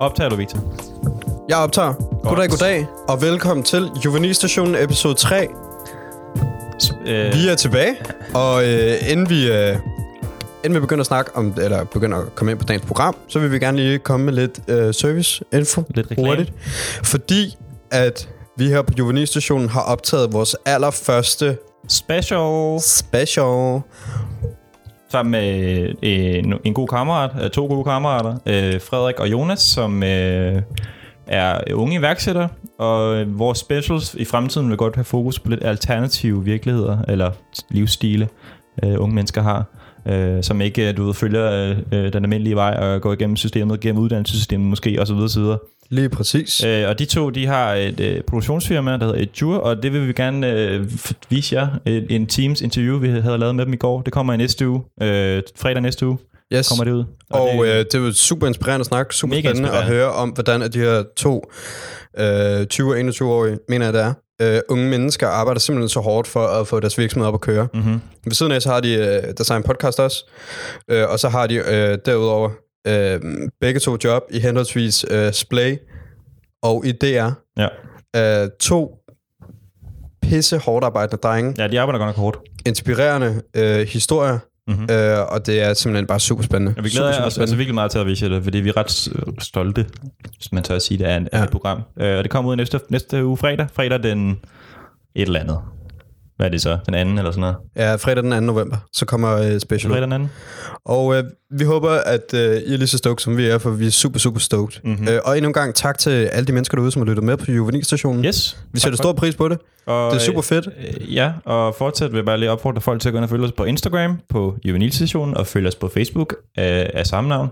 Optager du, Victor? Jeg optager. Goddag, goddag, og velkommen til Juvenilstationen episode 3. Øh, Vi er tilbage, og øh, inden vi... Øh, Inden vi begynder at snakke om, eller begynder at komme ind på dagens program, så vil vi gerne lige komme med lidt øh, service-info Lidt reklame. hurtigt. Fordi at vi her på Juvenilstationen har optaget vores allerførste special special sammen med øh, en, en god kammerat, øh, to gode kammerater, øh, Frederik og Jonas, som øh, er unge iværksættere, og vores specials i fremtiden vil godt have fokus på lidt alternative virkeligheder, eller livsstile, øh, unge mennesker har, øh, som ikke, du ved, følger øh, den almindelige vej og går igennem systemet, gennem uddannelsessystemet måske, osv. osv. Lige præcis. Øh, og de to, de har et øh, produktionsfirma, der hedder Edure, og det vil vi gerne øh, vise jer. Et, en Teams interview, vi havde lavet med dem i går. Det kommer i næste uge. Øh, fredag næste uge Yes. kommer det ud. Og det, øh, det var super inspirerende snak, super spændende at høre om, hvordan at de her to øh, 20 og 21-årige, mener jeg det er, øh, unge mennesker arbejder simpelthen så hårdt for at få deres virksomhed op at køre. mm-hmm. Ved siden af, så har de øh, Design Podcast også, øh, og så har de øh, derudover øh, begge to job i henholdsvis øh, Splay og i DR. Ja. Øh, to pisse hårdt arbejdende drenge, ja, de arbejder godt nok hårdt. inspirerende øh, historier, Mm-hmm. øh, og det er simpelthen bare super spændende. Og vi glæder super os altså virkelig meget til at vise det, fordi vi er ret stolte, hvis man tør at sige det, en, ja. Ja. et program. Øh, og det kommer ud næste, næste uge fredag. Fredag den et eller andet. Hvad er det så? Den anden eller sådan noget? Ja, fredag den 2. november, så kommer øh, special. Fredag den anden? Og øh, vi håber, at øh, I er lige så stoked, som vi er, for vi er super, super stoked. Mhm. Mm-hmm. Øh, og endnu en gang tak til alle de mennesker derude, som har lyttet med på Juvenilstationen. Yes. Vi sætter stor pris på det. Og, Det er super fedt. Øh, ja, og fortsat vil jeg bare lige opfordre folk til at gå ind og følge os på Instagram, på Juvenilstationen, og følge os på Facebook øh, af samme navn.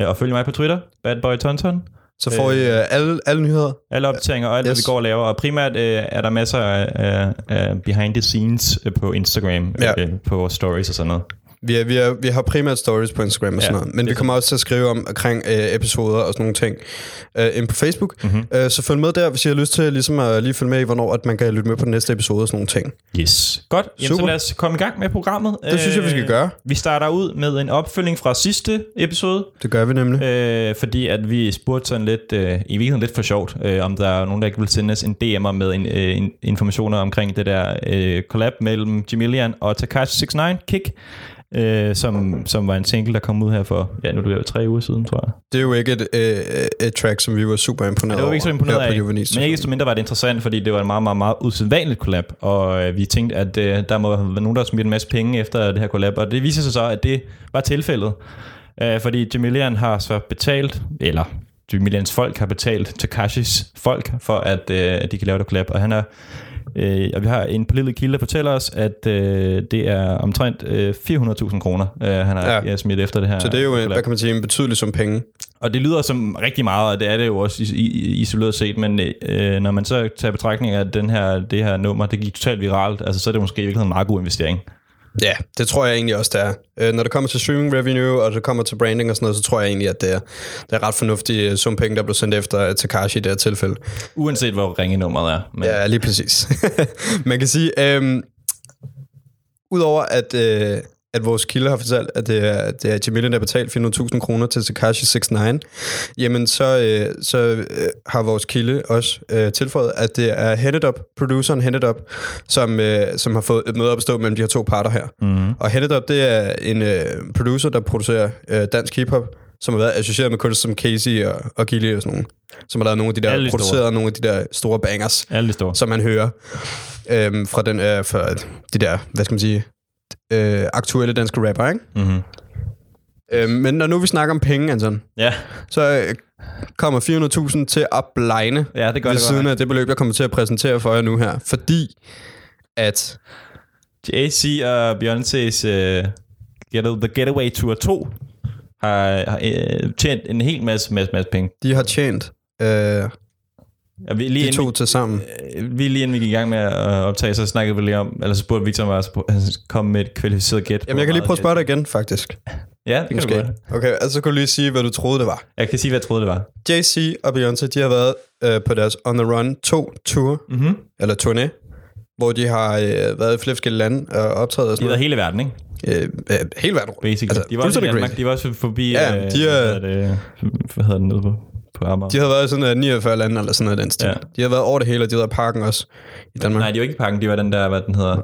Øh, og følg mig på Twitter, badboytonton. Så får I øh, alle, alle nyheder. Alle opdateringer og alt, yes. hvad vi går og laver. Og primært øh, er der masser af, af, af behind the scenes øh, på Instagram. Ja. øh, på vores stories og sådan noget. Vi, er, vi, er, vi har primært stories på Instagram og Ja, sådan noget, men vi er kommer også til at skrive om omkring øh, episoder og sådan nogle ting øh, ind på Facebook. Mhm. Mm-hmm. Øh, så følg med der, hvis I har lyst til ligesom at lige følge med i, hvornår at man kan lytte med på den næste episode og sådan nogle ting. Yes. Godt, Jamen, så lad os komme i gang med programmet. Det synes jeg, vi skal gøre. Vi starter ud med en opfølging fra sidste episode. Det gør vi nemlig. Øh, fordi at vi spurgte sådan lidt, øh, i virkeligheden lidt for sjovt, øh, om der er nogen, der ikke vil sende os en DM'er med en, øh, en, informationer omkring det der øh, collab mellem Jamilian og Takashi 69 Kick, øh, som, som var en single, der kom ud her for, ja, nu er det jo tre uger siden, tror jeg. Det er jo ikke et, øh, et track, som vi var super imponeret Det var ikke så imponeret af, men ikke desto mindre var det interessant, fordi det var en meget, meget, meget usædvanligt collab, og øh, vi tænkte, at øh, der må være nogen, der har smidt en masse penge efter det her collab, og det viser sig så, at det var tilfældet, øh, fordi Jamilian har så betalt, eller Jamilians folk har betalt Takashis folk, for at, øh, de kan lave det collab, og han er Øh, og vi har en pålidelig kilde, der fortæller os, at øh, det er omtrent øh, 400.000 kroner, øh, han har Ja. smidt efter det her. Så det er jo, en, collab. hvad kan man sige, en betydelig sum penge. Og det lyder som rigtig meget, og det er det jo også isoleret set, men øh, når man så tager betragtning af at den her, det her nummer, det gik totalt viralt, altså så er det måske i virkeligheden en meget god investering. Ja, det tror jeg egentlig også, det er. Øh, når det kommer til streaming revenue, og det kommer til branding og sådan noget, så tror jeg egentlig, at det er, det er ret fornuftigt øh, sum penge, der blev sendt efter Takashi i det her tilfælde. Uanset hvor ringe nummeret er. Men, Ja, lige præcis. Man kan sige, øhm, udover at, øh, at vores kilde har fortalt, at det er, det er Jamila, der betalt 400.000 kroner til Takashi 69, jamen så, øh, så øh, har vores kilde også øh, tilføjet, at det er Headed Up, produceren Headed Up, som, øh, som har fået et møde op at stå mellem de her to parter her. mm-hmm. Og Headed Up, det er en øh, producer, der producerer øh, dansk hiphop, som har været associeret med kunstnere som Casey og, og Gilly og sådan nogle, som har lavet nogle af de der, de store. produceret nogle af de der store bangers Alle de store. som man hører øhm, fra, den, øh, fra de der, hvad skal man sige, øh, aktuelle danske rapper, ikke? Mm-hmm. Øhm, men når nu vi snakker om penge, Anton, Ja, så øh, kommer 400.000 til at blegne ja, det gør ved det siden godt. af det beløb, jeg kommer til at præsentere for jer nu her. Fordi at, JC og Beyoncé's uh, Get The Getaway Tour 2 har, har uh, tjent en hel masse, masse, masse penge. de har tjent øh, Og vi, lige de to til sammen. vi, øh, vi lige inden vi gik i gang med at optage, så snakkede vi lige om, eller så spurgte Victor mig, at han kom med et kvalificeret gæt. Jamen, jeg kan lige prøve at spørge dig igen, faktisk. Ja, det kan du godt. Okay, altså så kan du lige sige, hvad du troede, det var. Jeg kan sige, hvad jeg troede, det var. Jay-Z og Beyoncé, de har været øh, på deres On The Run 2 tour, Mm-hmm. eller turné, hvor de har øh, været i flere forskellige lande og optrædet og De sådan har været noget. hele verden, ikke? Øh, øh, hele verden rundt. Basically. Altså, de var også i Danmark. De var også forbi... Ja, øh, de er- Hvad hedder det, hvad hedder den nede på? På Amager. De havde været sådan uh, 49 lande, eller sådan noget den stil. Ja. De har været over det hele, og de har været i parken også i Danmark. Nej, de var ikke i parken, de var den der, hvad den hedder.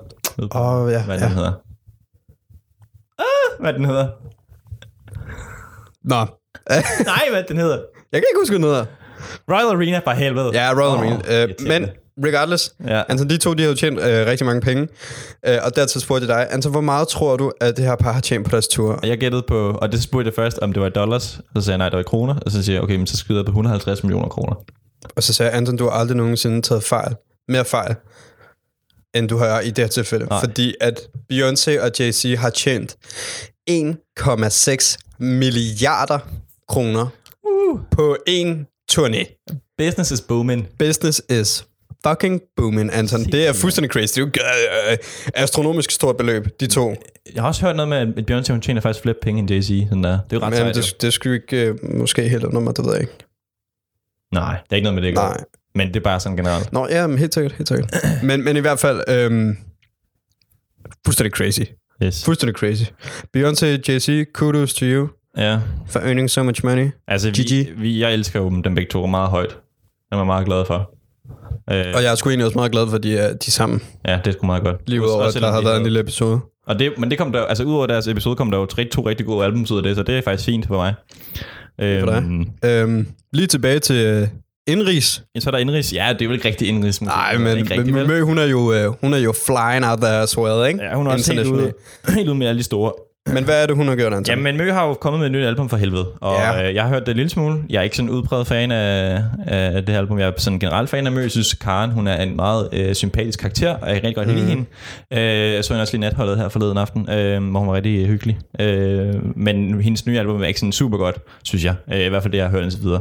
Åh, oh, ja. Hvad ja. den hedder. Ah, hvad den hedder. Nå, Nej, hvad den hedder. jeg kan ikke huske, hvad den hedder. Royal Arena, for helvede. Ja, Royal Marine. Uh, irriterende. men regardless, Ja. Anton, de to de har jo tjent uh, rigtig mange penge. Uh, og dertil spurgte jeg dig, Anton, hvor meget tror du, at det her par har tjent på deres tur? Jeg gættede på, og det spurgte jeg først, om det var dollars. Så sagde jeg, nej, det var kroner. Og så siger jeg, okay, men så skyder jeg på 150 millioner kroner. Og så sagde jeg, Anton, du har aldrig nogensinde taget fejl. Mere fejl, end du har i det her tilfælde. Nej. Fordi at Beyoncé og Jay-Z har tjent 1,6 milliarder kroner Uh. på en turné. Business is booming. Business is fucking booming, Anton. Det er fuldstændig crazy. Det er jo øh, astronomisk stort beløb, de to. Jeg har også hørt noget med, at Beyoncé hun tjener faktisk flere penge end Jay-Z. Sådan der. Det er jo ret Men sejt. det, det skulle ikke øh, måske helt under mig, det ved jeg ikke. Nej, det er ikke noget med det. Nej. Nej. Men det er bare sådan generelt. Nå, ja, men helt sikkert, helt sikkert. men, men i hvert fald, øhm, fuldstændig crazy. Yes. Fuldstændig crazy. Beyoncé, Jay-Z, kudos to you Ja. for earning so much money. Altså, vi, GG. vi, jeg elsker jo dem begge to meget højt. Jeg er meget glad for. Øh, Og jeg er sgu egentlig også meget glad for, at de er, de er sammen. ja, det er sgu meget godt. Lige udover, at der har været en lille episode. Og det, men det kom der, altså udover deres episode, kom der jo tre, to rigtig gode albums ud af det, så det er faktisk fint for mig. For dig. Øhm, Øhm, lige tilbage til øh, indrigs. så er der indrigs. Ja, det er jo ikke rigtig indrigs. Nej, men, rigtig, men vel? Mø, hun er jo, øh, hun er jo flying out there as well, ikke? Ja, hun er også helt ude, helt ude med alle de store. Men hvad er det, hun har gjort, Anton? Ja, men Mø har jo kommet med et nyt album for helvede, og Ja. øh, jeg har hørt det en lille smule. Jeg er ikke sådan en udpræget fan af, af det her album. Jeg er sådan generelt fan af Mø. Jeg synes, Karen hun er en meget øh, sympatisk karakter, og jeg kan rigtig godt Mhm. lide hende. Øh, jeg så hende også lige natholdet her forleden aften, øh, hvor hun var rigtig hyggelig. Øh, men hendes nye album er ikke sådan super godt, synes jeg. Øh, I hvert fald det, jeg har hørt indtil videre.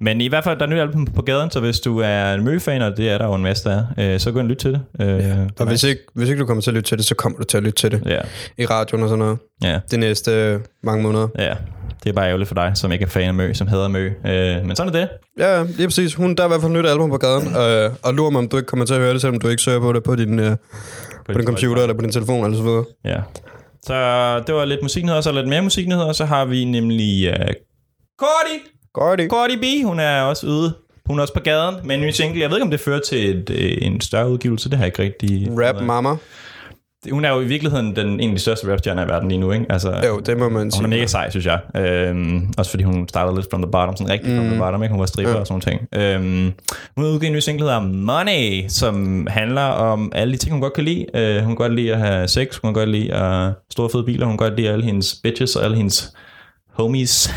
Men i hvert fald, der er et nyt album på gaden, så hvis du er en Mø-fan, og det er der jo en masse, der er, øh, så gå ind og lyt til det. Øh, ja. Og hvis ikke, hvis ikke du kommer til at lytte til det, så kommer du til at lytte til det Ja, i radioen og sådan noget. Ja. De næste øh, mange måneder. Ja, det er bare ærgerligt for dig, som ikke er fan af Mø, som hader Mø. Øh, men sådan er det. Ja, ja, lige præcis. Hun, der er i hvert fald nyt album på gaden, øh, og lurer mig, om du ikke kommer til at høre det, selvom du ikke søger på det på din, øh, på din computer eller på din telefon eller så videre. Ja. Så det var lidt musiknyheder, så lidt mere musiknyheder. Så har vi nemlig uh, Cordy. Godt Cordy B, hun er også ude. Hun er også på gaden med en ny single. Jeg ved ikke, om det fører til et, øh, en større udgivelse. Det har jeg ikke rigtig... Rap mama. Hun er jo i virkeligheden den, en af de største rapstjerner i verden lige nu, ikke? Altså, Jo, det må man sige. hun er mega sej, synes jeg. Øhm, også fordi hun startede lidt from the bottom, sådan rigtig from the bottom, ikke? Hun var stripper Ja. og sådan nogle ting. Øhm, hun har udgivet en ny single, der hedder Money, som handler om alle de ting, hun godt kan lide. Øh, hun kan godt lide at have sex, hun kan godt lide at store fede biler, hun kan godt lide alle hendes bitches og alle hendes homies.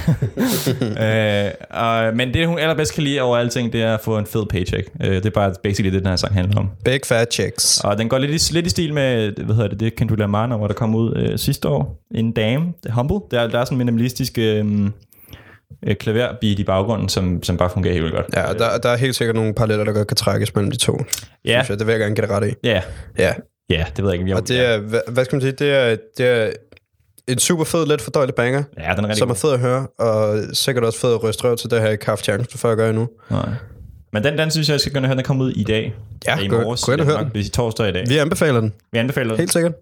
øh, og, men det, hun allerbedst kan lide over alting, det er at få en fed paycheck. Øh, det er bare basically det, den her sang handler om. Big fat chicks. Og den går lidt i, lidt i stil med, hvad hedder det, det Kendrick Lamar, hvor der kom ud øh, sidste år. En dame, det er Humble. Der, der er sådan en minimalistisk øh, øh, klaverbeat i baggrunden, som, som bare fungerer helt vildt godt. Ja, der, der er helt sikkert nogle paralleller, der godt kan trækkes mellem de to. Ja. Synes jeg, det vil jeg gerne give dig ret i. Ja, Ja, ja, det ved jeg ikke. Jeg, og det er, hvad, hvad skal man sige, det er, det er en super fed, let fordøjelig banger, ja, den er rigtig som er god. fed at høre, og sikkert også fed at ryste røv til det her, jeg ikke haft chancen for at gøre endnu. Nej. Men den, den synes jeg, jeg skal og høre. Den kommer ud i dag. Ja, i morges. gå ind og er hør den. Det er torsdag i dag. Vi anbefaler den, Vi anbefaler den. helt sikkert.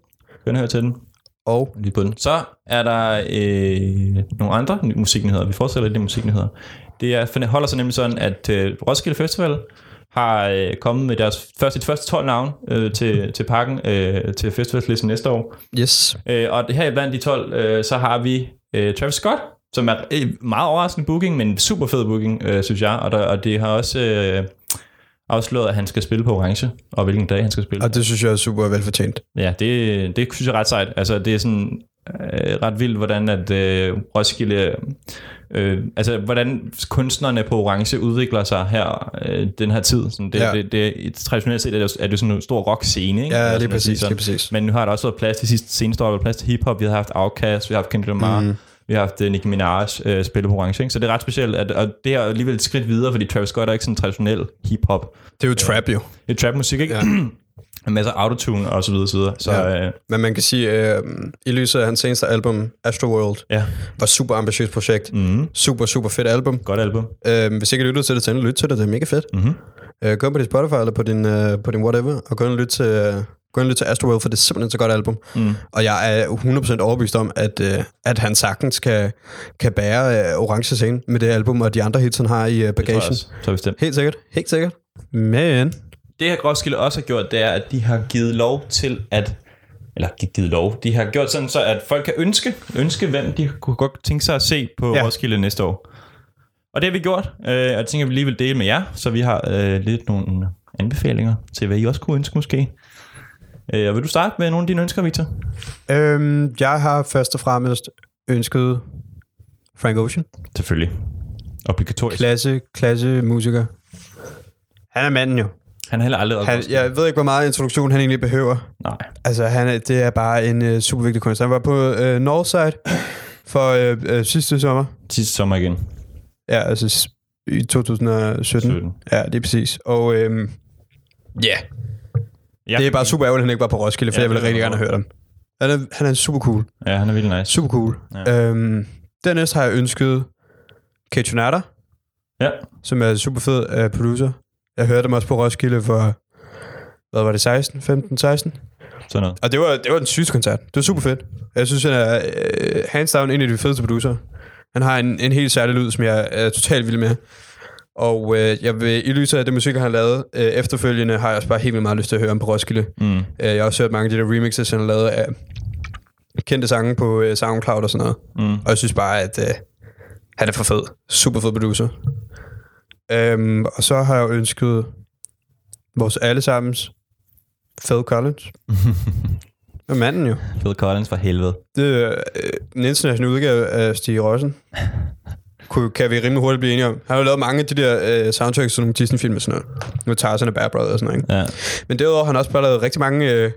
Gå ind og høre til den. Og lige på den. Så er der øh, nogle andre musiknyheder. Vi fortsætter lidt i musiknyheder. Det er, holder sig nemlig sådan, at øh, Roskilde Festival har øh, kommet med deres første, de første 12 navn øh, til, til pakken øh, til festivalslisten næste år. yes, Øh, og her blandt de 12, øh, så har vi øh, Travis Scott, som er øh, meget overraskende booking, men super fed booking, øh, synes jeg. Og, der, og det har også øh, afsløret, at han skal spille på Orange, og hvilken dag han skal spille. og det synes jeg er super velfortjent. Ja, det, det synes jeg er ret sejt. Altså, det er sådan øh, ret vildt, hvordan at øh, Roskilde... Øh, altså, hvordan kunstnerne på Orange udvikler sig her, øh, den her tid. Sådan, det, Ja. ja. det, det, traditionelt set er det, er det sådan en stor rock-scene, ikke? Ja, sådan at sige præcis, lige præcis. Men nu har der også været plads til sidste seneste år, der plads til hiphop, vi har haft Outkast, vi har haft Kendrick Lamar, mm. vi har haft uh, Nicki Minaj øh, spille på Orange, ikke? Så det er ret specielt, at, og det er alligevel et skridt videre, fordi Travis Scott er ikke sådan traditionel hiphop. Det er jo trap jo. Det er trap-musik, ikke? Ja. Ja. en masse autotune og så videre, så videre. Så Ja. øh, Men man kan sige, øh, i lyset af hans seneste album, Astroworld, ja. var super ambitiøst projekt. Mm. Super, super fedt album. Godt album. Øh, hvis ikke lytter til det, så lyt til det. Det er mega fedt. Mm-hmm. Øh, gå på din Spotify eller på din, øh, på din whatever, og gå ind og lyt til, øh, Gå ind og lyt til Astroworld, for det er simpelthen så godt album. Mm. Og jeg er 100% overbevist om, at, øh, at han sagtens kan, kan bære øh, Orange Scene med det album, og de andre hits, han har i øh, Det tror jeg bagagen. også. Helt sikkert, helt sikkert. Men, Det her Roskilde også har gjort, det er, at de har givet lov til at eller gi- givet lov. De har gjort sådan, så at folk kan ønske, ønske hvem de kunne godt tænke sig at se på Ja. Roskilde næste år. Og det har vi gjort, øh, og jeg tænker, vi lige vil dele med jer, så vi har øh, lidt nogle anbefalinger til, hvad I også kunne ønske måske. Øh, og vil du starte med nogle af dine ønsker, Victor? øhm, jeg har først og fremmest ønsket Frank Ocean. Selvfølgelig. Obligatorisk. Klasse, klasse musiker. Han er manden jo. Han har heller aldrig Han, jeg ved ikke, hvor meget introduktion han egentlig behøver. Nej. Altså, han er, det er bare en uh, super vigtig kunstner. Han var på uh, Northside for uh, uh, sidste sommer. Sidste sommer igen. Ja, altså i 2017. 17. Ja, det er præcis. Og øhm, ja, yeah, Ja, det er bare super ærgerligt, at han ikke var på Roskilde, for Ja, jeg ville rigtig gerne have hørt ham. Han er, han er super cool. Ja, han er vildt nice. Super cool. Ja. Øhm, dernæst har jeg ønsket Ketchunata, Ja. som er super fed uh, producer. Jeg hørte dem også på Roskilde for, hvad var det, 16, 15, 16? Sådan noget. Og det var, det var den sygeste koncert. Det var super fedt. Jeg synes, han er uh, hands down en af de fedeste producer. Han har en, en helt særlig lyd, som jeg er totalt vild med. Og øh, jeg vil, i lyset af det musik, han har lavet øh, efterfølgende, har jeg også bare helt vildt meget lyst til at høre ham på Roskilde. Mm. Øh, jeg har også hørt mange af de der remixes, han har lavet af kendte sange på øh, SoundCloud og sådan noget. Mm. Og jeg synes bare, at øh, han er for fed. Super fed producer. Øhm, og så har jeg ønsket vores allesammens Phil Collins. Og manden jo. Phil Collins for helvede. Det er øh, en international udgave af Stig Rossen. Kan vi rimelig hurtigt blive enige om. Han har jo lavet mange af de der øh, soundtracks til nogle Disney-film og sådan noget. Nu Tarzan og Bad Brother og sådan noget. Ikke? Ja. Men derudover har han også bare lavet rigtig mange øh,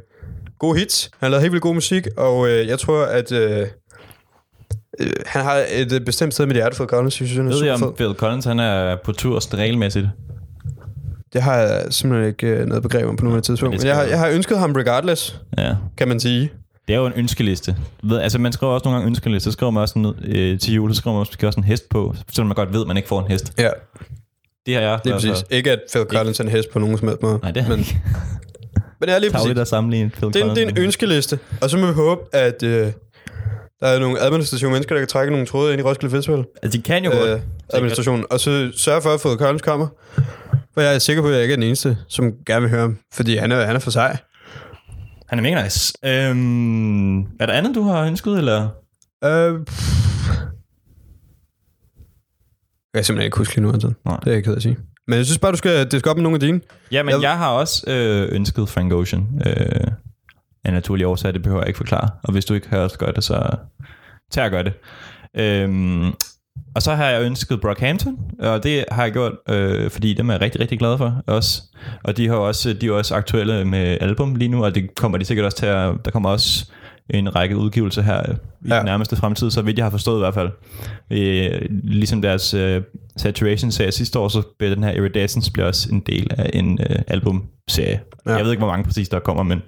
gode hits. Han har lavet helt vildt god musik, og øh, jeg tror, at øh, øh, han har et øh, bestemt sted med det hjerte, Phil Collins. Jeg synes, han er Ved super om fed. Phil Collins, han er på tur sådan regelmæssigt? Det har jeg simpelthen ikke øh, noget begreb om på nuværende tidspunkt. det Men jeg har, jeg har ønsket ham regardless, Ja. kan man sige. Det er jo en ønskeliste. Ved, altså man skriver også nogle gange ønskeliste, så skriver man også ned øh, til jul, så skriver man måske også en hest på, selvom man godt ved, at man ikke får en hest. Ja, Det har jeg. det er præcis. Ikke at Phil Collins er en hest på nogen som helst måde. Nej, det er men, ikke. men det er lige præcis. Tavligt at sammenligne Phil Det er, en, Collins. det er en ønskeliste. Og så må vi håbe, at øh, der er nogle administrative mennesker, der kan trække nogle tråde ind i Roskilde Festival. Altså, de kan jo godt. Øh, administrationen. Og så sørge for, at Phil Collins kommer. For jeg er sikker på, at jeg ikke er den eneste, som gerne vil høre ham. Fordi han er, han er for sej. Han er mega nice. Øhm, er der andet, du har ønsket, eller? Øh, pff. jeg kan simpelthen ikke huske lige nu, Anton. Nej. Det er jeg ked af at sige. Men jeg synes bare, du skal, det skal op med nogle af dine. Ja, men Jeg- jeg, jeg har også øh, ønsket Frank Ocean. Øh, af naturlige årsager, det behøver jeg ikke forklare. Og hvis du ikke har også gør det, så tag og gør det. Øhm, og så har jeg ønsket Brockhampton, og det har jeg gjort, øh, fordi dem er jeg rigtig, rigtig glad for også. Og de har også, de er også aktuelle med album lige nu, og det kommer de sikkert også til at, der kommer også en række udgivelser her i Ja. ja. den nærmeste fremtid, så vidt jeg har forstået i hvert fald. Øh, ligesom deres øh, Saturation serie sidste år, så bliver den her Iridescence bliver også en del af en øh, albumserie. Ja. Jeg ved ikke, hvor mange præcis der kommer, men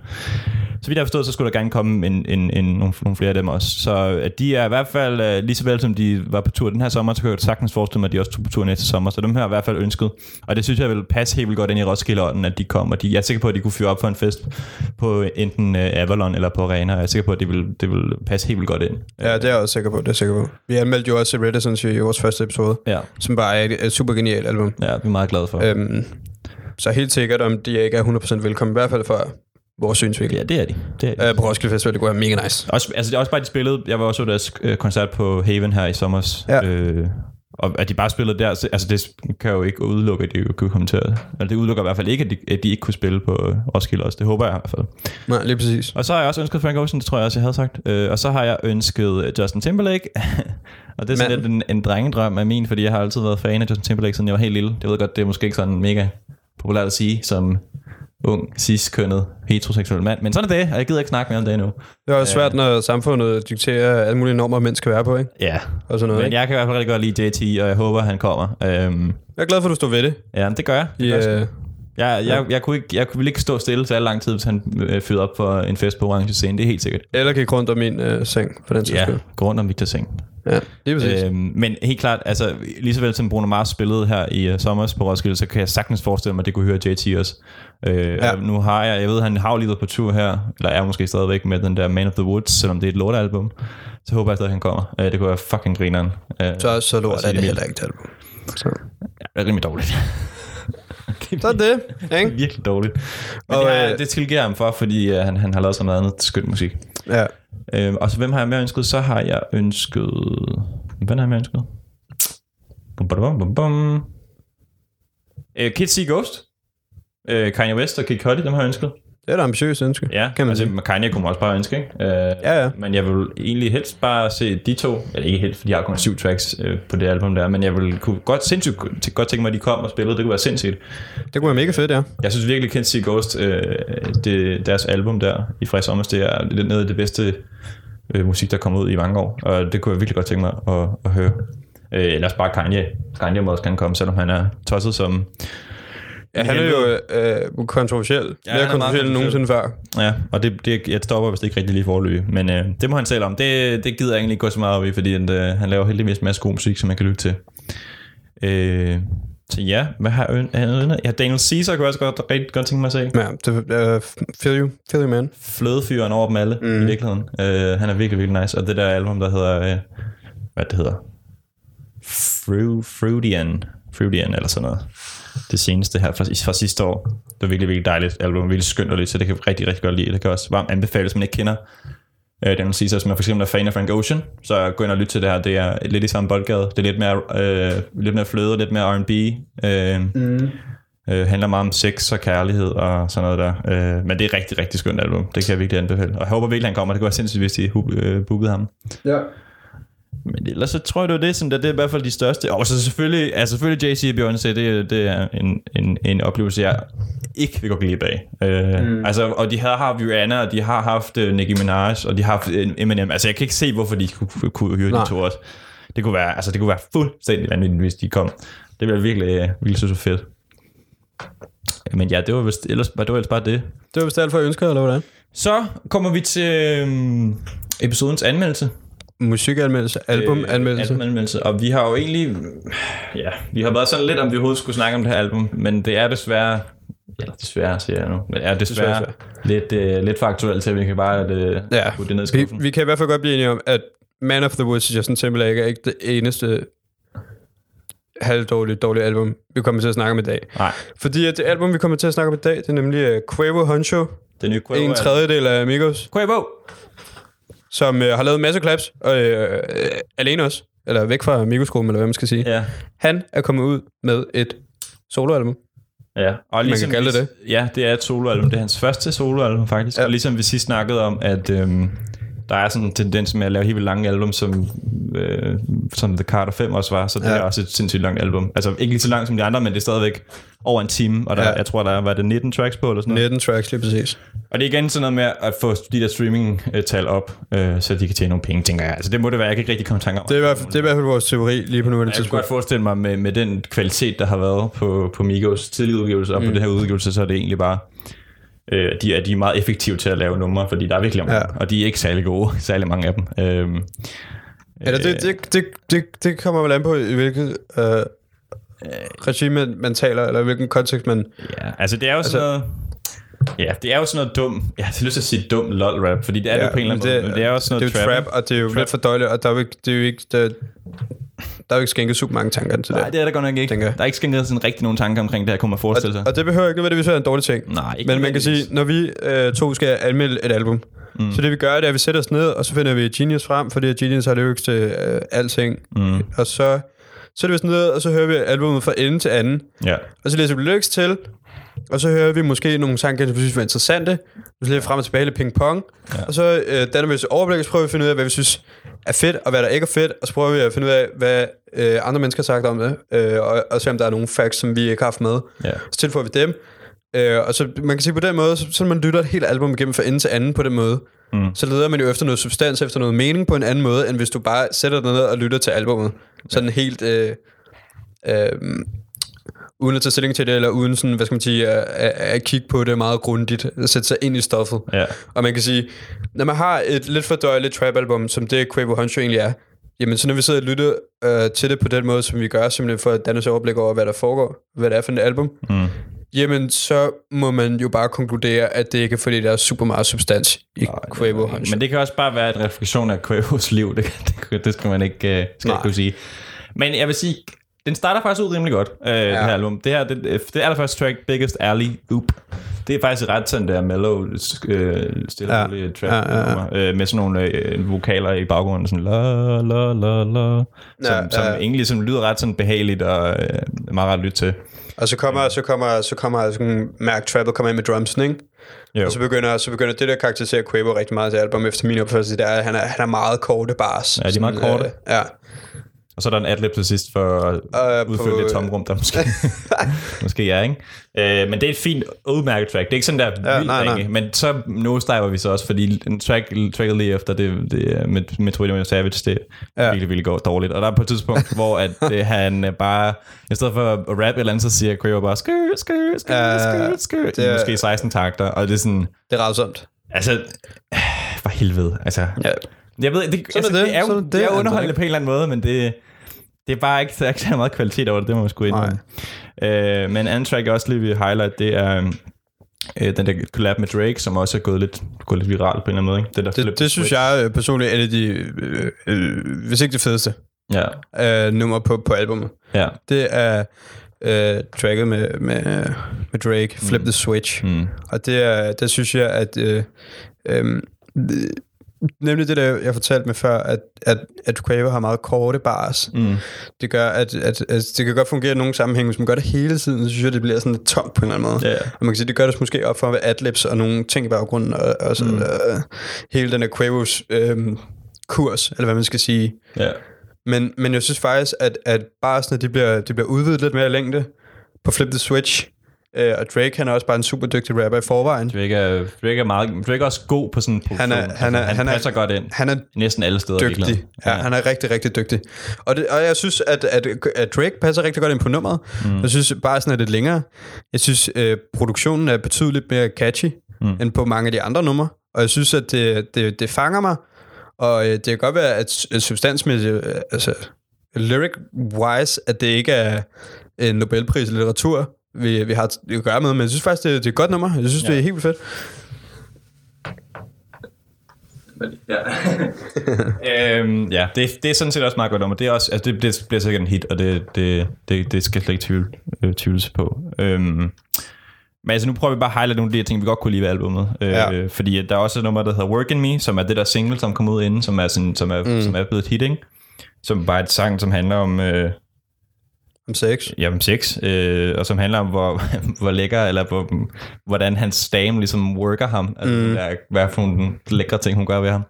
så vidt jeg har forstået, så skulle der gerne komme en, en, en, nogle, nogle flere af dem også. Så at de er i hvert fald, øh, lige så vel som de var på tur den her sommer, så kan jeg sagtens forestille mig, at de også tog på tur næste sommer. Så dem har jeg i hvert fald ønsket. Og det synes jeg vil passe helt vildt godt ind i Roskilde at de kommer. De, jeg er sikker på, at de kunne fyre op for en fest på enten øh, Avalon eller på Arena. Jeg er sikker på, at det vil, det vil passe helt vildt godt ind. Ja, det er jeg også sikker på. Det er jeg sikker på. Vi anmeldte jo også Reticence i vores første episode, Ja, som bare er et, et super genialt album. ja vi er meget glade for. Øhm, så helt sikkert, om de ikke er 100% velkommen, i hvert fald for vores synsvinkel. Ja, det er de. Det er de. Øh, på Roskilde Festival, det kunne være mega nice. Også, altså det er også bare, de spillede, jeg var også på deres øh, koncert på Haven her i sommer. Ja. Øh, og at de bare spillede der, så- altså det kan jo ikke udelukke, at de kunne komme til at, altså det udelukker i hvert fald ikke, at de, at de ikke kunne spille på øh, Roskilde også. Det håber jeg i hvert fald. Nej, lige præcis. Og så har jeg også ønsket Frank Ocean, det tror jeg også, jeg havde sagt. Øh, og så har jeg ønsket øh, Justin Timberlake. og det er sådan lidt Manden. en, en drengedrøm af min, fordi jeg har altid været fan af Justin Timberlake, siden jeg var helt lille. Jeg ved godt, det er måske ikke sådan mega populært at sige, som ung, cis-kønnet, heteroseksuel mand. Men sådan er det, og jeg gider ikke snakke mere om det nu. Det er også svært, når samfundet dikterer alle mulige normer, mænd skal være på, ikke? Ja, Og sådan noget, men ikke? jeg kan i hvert fald rigtig godt lide JT, og jeg håber, han kommer. Øhm, Jeg er glad for, at du står ved det. ja, det gør jeg. Det I, gør jeg Jeg, jeg, jeg, kunne ikke, jeg ville ikke stå stille så lang tid, hvis han øh, fyrede op for en fest på orange scene. Det er helt sikkert. Eller gik rundt om min øh, seng, for den sags Ja, gå rundt om Victor Seng. Ja, det er præcis. Øhm, men helt klart, altså lige så vel som Bruno Mars spillede her i uh, sommer på Roskilde, så kan jeg sagtens forestille mig, at det kunne høre JT også. Øh, Ja. ja. Nu har jeg, jeg ved, han har jo lige været på tur her, eller er måske stadigvæk med den der Man of the Woods, selvom det er et lortealbum. Så håber jeg stadig, at han kommer. Øh, det kunne være fucking grineren. Øh, så, så lort er det heller ikke et album. Så. Ja, det er rimelig dårligt. så er det, ikke? Virkelig dårligt. Men Og, det, er, øh, det tilgiver ham for, fordi uh, han, han har lavet så meget andet skønt musik. Ja. Øh, og så hvem har jeg mere ønsket? Så har jeg ønsket... Hvem har jeg mere ønsket? Bum, bum, bum, bum. Øh, Kids See Ghost. Øh, Kanye West og Kid Cudi, dem har jeg ønsket. Det er et ambitiøst ønske, Ja, kan man altså, sige. Kanye kunne man også bare ønske, ikke? Øh, Ja, ja. Men jeg vil egentlig helst bare se de to, eller ikke helt, for de har kun syv tracks øh, på det album der, men jeg vil kunne godt sindssygt godt tænke mig, at de kom og spillede, det kunne være sindssygt. Det kunne være mega fedt, ja. Jeg synes virkelig, See Ghost, øh, det, deres album der i Frisk Sommer, det er lidt noget af det bedste øh, musik, der er kommet ud i mange år, og det kunne jeg virkelig godt tænke mig at, at høre. Øh, ellers bare Kanye. Kanye må også gerne komme, selvom han er tosset som... ja han er jo øh, kontroversiel. Ja, Mere han er kontroversiel end nogensinde før. Ja, og det, det, jeg stopper vist ikke rigtig lige forløb, men øh, det må han selv om. Det, det gider jeg egentlig ikke gå så meget op i, fordi at, øh, han laver heldigvis en masse god musik, som man kan lytte til. Øh, så ja, hvad har jeg? Ja, Daniel Caesar kunne jeg også godt, rigtig godt tænke mig at se. Ja, det er feel you, feel you, man. flødefyren over dem alle mm. i virkeligheden. Uh, han er virkelig, virkelig nice. Og det der album, der hedder, uh, hvad det hedder? Fru, Fruitian. Fruitian eller sådan noget. Det seneste her fra, fra sidste år. Det var virkelig, virkelig dejligt album. Virkelig skønt og lidt, så det kan jeg rigtig, rigtig godt lide. Det kan også varmt anbefales, hvis man ikke kender uh, Daniel Caesar, som er for eksempel er fan af Frank Ocean. Så gå ind og lyt til det her. Det er lidt i samme boldgade. Det er lidt mere, uh, lidt mere fløde, lidt mere R&B. Uh, mm. Øh, handler meget om sex og kærlighed og sådan noget der. Øh, men det er rigtig, rigtig skønt album. Det kan jeg virkelig anbefale. Og jeg håber virkelig, han kommer. Det kunne være sindssygt, hvis de øh, bookede ham. Ja. Men ellers så tror jeg, det var det. Sådan, det, det er i hvert fald de største. Og så selvfølgelig, altså selvfølgelig JC og Beyoncé, det, det er en, en, en oplevelse, jeg ikke vil gå glip af. Øh, mm. altså, og de har haft Rihanna, og de har haft uh, Nicki Minaj, og de har haft øh, Eminem. Altså, jeg kan ikke se, hvorfor de kunne, kunne høre Nej. de to også. Det kunne være, altså, det kunne være fuldstændig vanvittigt, hvis de kom. Det ville virkelig, øh, virkelig synes var fedt. Men ja, det var vist ellers, det var ellers bare det. Det var vist alt for ønsker, eller hvordan? Så kommer vi til øhm, episodens anmeldelse. Musikanmeldelse, albumanmeldelse. Øh, albumanmeldelse. Og vi har jo egentlig... Ja, vi har været sådan lidt, om vi overhovedet skulle snakke om det her album, men det er desværre... Eller desværre, siger jeg nu. Men er desværre, Desværre. lidt, øh, lidt for aktuelt til, at vi kan bare øh, Ja. putte det ned i Vi, skuffen. vi kan i hvert fald godt blive enige om, at Man of the Woods, Justin Timberlake, er ikke det eneste halvdårlige, dårlige album, vi kommer til at snakke om i dag. Nej, Fordi at det album, vi kommer til at snakke om i dag, det er nemlig uh, Quavo Huncho, det nye Quavo en tredjedel af Amigos, Quavo! Som uh, har lavet en masse claps, og uh, alene også, eller væk fra Amigos-gruppen, eller hvad man skal sige. Ja. Han er kommet ud med et soloalbum. Ja, og ligesom kan kalde det vi- Ja, det er et soloalbum. Det er hans første soloalbum, faktisk. Ja. Og ligesom vi sidst snakkede om, at øhm, der er sådan en tendens med at lave helt vildt lange album, som, øh, som The Carter 5 også var, så det Ja. ja. er også et sindssygt langt album. Altså ikke lige så langt som de andre, men det er stadigvæk over en time, og der, Ja. ja. jeg tror, der er, var det 19 tracks på, eller sådan noget. 19 tracks, lige præcis. Og det er igen sådan noget med at få de der streaming-tal op, øh, så de kan tjene nogle penge, tænker jeg. Altså det må det være, jeg kan ikke rigtig komme i tanke om. Det er, i hvert fald, det er i hvert fald vores teori lige på nuværende Jeg kunne tidspunkt. godt forestille mig, med, med den kvalitet, der har været på, på Migos tidlige udgivelser, og mm. på det her udgivelse, så er det egentlig bare, øh, de, er, de er meget effektive til at lave numre, fordi der er virkelig mange, Ja. og de er ikke særlig gode, særlig mange af dem. Øhm, Eller det, det, det, det, det kommer vel an på, i hvilket øh, regime man taler, eller hvilken kontekst man... ja, altså det er jo sådan Altså- noget... Ja, det er jo sådan noget dum... Jeg har lyst til at sige dum lol-rap, fordi det er ja, det på en eller anden måde, men det er også sådan det noget er jo trap, og det er jo Trap. lidt for dårligt, og der er jo ikke, det er jo ikke, der, der er jo ikke skænket super mange tanker til Nej, det. det er der godt nok ikke. tænker. Der er ikke skænket sådan rigtig nogen tanker omkring det her, kunne man forestille sig. Og, og det behøver ikke nødvendigvis være en dårlig ting. Nej, ikke Men man kan sige, når vi øh, to skal anmelde et album, mm. så det vi gør, det er, at vi sætter os ned, og så finder vi Genius frem, fordi Genius har lyrics til øh, alting. Mm, Og så sætter vi os ned, og så hører vi albumet fra ende til anden. ja. Og så læser vi lyrics til, og så hører vi måske nogle sange, som vi synes var interessante. Så læser vi frem og tilbage lidt ping-pong. Ja. Og så øh, danner vi et overblik, og så prøver vi at finde ud af, hvad vi synes er fedt, og hvad der ikke er fedt. Og så prøver vi at finde ud af, hvad øh, andre mennesker har sagt om det. Øh, og, og se, om der er nogle facts, som vi ikke har haft med. Ja. Så tilføjer vi dem. Øh, og så man kan sige på den måde, så, så man lytter et helt album igennem fra ende til anden på den måde, mm. så leder man jo efter noget substans, efter noget mening på en anden måde, end hvis du bare sætter dig ned og lytter til albumet. Sådan helt... Øh, øh, uden at tage stilling til det, eller uden sådan, hvad skal man sige, at, at, at kigge på det meget grundigt, at sætte sig ind i stoffet. Ja. Og man kan sige, når man har et lidt for døjeligt trap-album, som det Quavo Huncho egentlig er, jamen så når vi sidder og lytter øh, til det på den måde, som vi gør, simpelthen for at danne os overblik over, hvad der foregår, hvad det er for et album, Mm. jamen så må man jo bare konkludere, at det ikke er fordi, der er super meget substans i Quavo Huncho. Men det kan også bare være en refleksion af Quavos liv. Det, det, det skal man ikke, uh, skal Nej. ikke kunne sige. Men jeg vil sige, den starter faktisk ud rimelig godt, uh, ja. det her album. Det her, det, det allerførste track, Biggest Alley Oop, det er faktisk ret sådan der mellow, uh, stille Ja. ja. trap Ja, ja, ja. uh, med sådan nogle uh, vokaler i baggrunden, sådan la la la la, som, Ja, som ja. egentlig sådan lyder ret sådan behageligt og uh, meget ret at lytte til. Og så kommer, så kommer, så kommer sådan, Mark Travel kommer ind med drumsen, ikke? Jo. Og så begynder, så begynder det, der karakteriserer Quavo rigtig meget til album, efter min opfattelse, det er, at han er, han er meget korte bars. Ja, de er meget korte. Øh, ja. Og så er der en adlib til sidst for at Øh, udfylde på- det tomrum, der måske, måske er, ikke? Øh, men det er et fint udmærket track. Det er ikke sådan der Ja, vildt nej, nej. ringe, men så nosediver vi så også, fordi en track, tracket lige efter det, det er med, med 21 Savage, det Ja. virkelig, virkelig går dårligt. Og der er på et tidspunkt, hvor at, det, han øh, bare, i stedet for at rappe eller andet, så siger Quavo bare, skør, skør, Ja, skør, skør, det er- er, måske 16 takter, og det er sådan, Det er rædsomt. altså, øh, for helvede, altså, Ja. jeg ved, det, altså, det. det. er jo Sådan er det, er underholdende på en eller anden måde, men det, det er bare ikke, der er ikke så meget kvalitet over det, det må man sgu indrømme. Øh, men en anden track, jeg også lige vil highlight, det er øh, den der collab med Drake, som også er gået lidt, gået lidt viral på en eller anden måde. Ikke? Den der Det, det synes jeg øh, personligt er et af de, øh, øh, hvis ikke det fedeste, Ja, øh, nummer på, på albumet. ja. Det er øh, tracket med, med, med Drake, Flip the Switch. Mm. Og det er, der synes jeg, at... Øh, øh, nemlig det, der jeg fortalte med før, at, at, at Quavo har meget korte bars. Mm. Det gør, at, at, at det kan godt fungere i nogle sammenhænge. Hvis man gør det hele tiden, så synes jeg, det bliver sådan lidt tomt på en eller anden måde. Ja. Og man kan sige, det gør det måske op for adlibs og nogle ting i baggrunden, og, og så, mm. øh, hele den her Quavos øh, kurs, eller hvad man skal sige. ja. Men, men jeg synes faktisk, at, at barsene, de bliver, de bliver udvidet lidt mere i længde på Flip the Switch. Øh, og Drake, han er også bare en super dygtig rapper i forvejen. Drake er, Drake er, meget, Drake er også god på sådan en Han er- han er- altså, han, han er- passer godt ind. Han er Næsten alle steder. dygtig. virkeligheden. Ja, han er rigtig, rigtig dygtig. Og, det, og jeg synes, at, at, at Drake passer rigtig godt ind på nummeret. Mm. Jeg synes bare sådan er lidt længere. Jeg synes, øh, produktionen er betydeligt mere catchy, mm. end på mange af de andre numre. Og jeg synes, at det, det, det fanger mig. Og øh, det kan godt være, at substansmæssigt, øh, altså lyric-wise, at det ikke er en Nobelpris i litteratur, vi, vi har at gøre med, men jeg synes faktisk, det, det er et godt nummer. Jeg synes, ja. det er helt fedt. Ja. øhm, ja, det, det er sådan set også meget godt nummer. Det, er også, altså det, det bliver sikkert en hit, og det, det, det, det skal slet ikke tvivl, øh, tvivles på. Øhm, men altså, nu prøver vi bare at highlight nogle af de her ting, vi godt kunne lide ved albumet. Øh, Ja. Fordi der er også et nummer, der hedder Work In Me, som er det der single, som kom ud inden, som er, sådan, som er, mm. som er blevet et hit, ikke? Som bare er et sang, som handler om... Øh, Om sex. ja, om sex, øh, og som handler om, hvor, hvor lækker, eller hvor, hvordan hans dame ligesom worker ham. Altså, mm. der, hvad for nogle lækre ting, hun gør ved ham.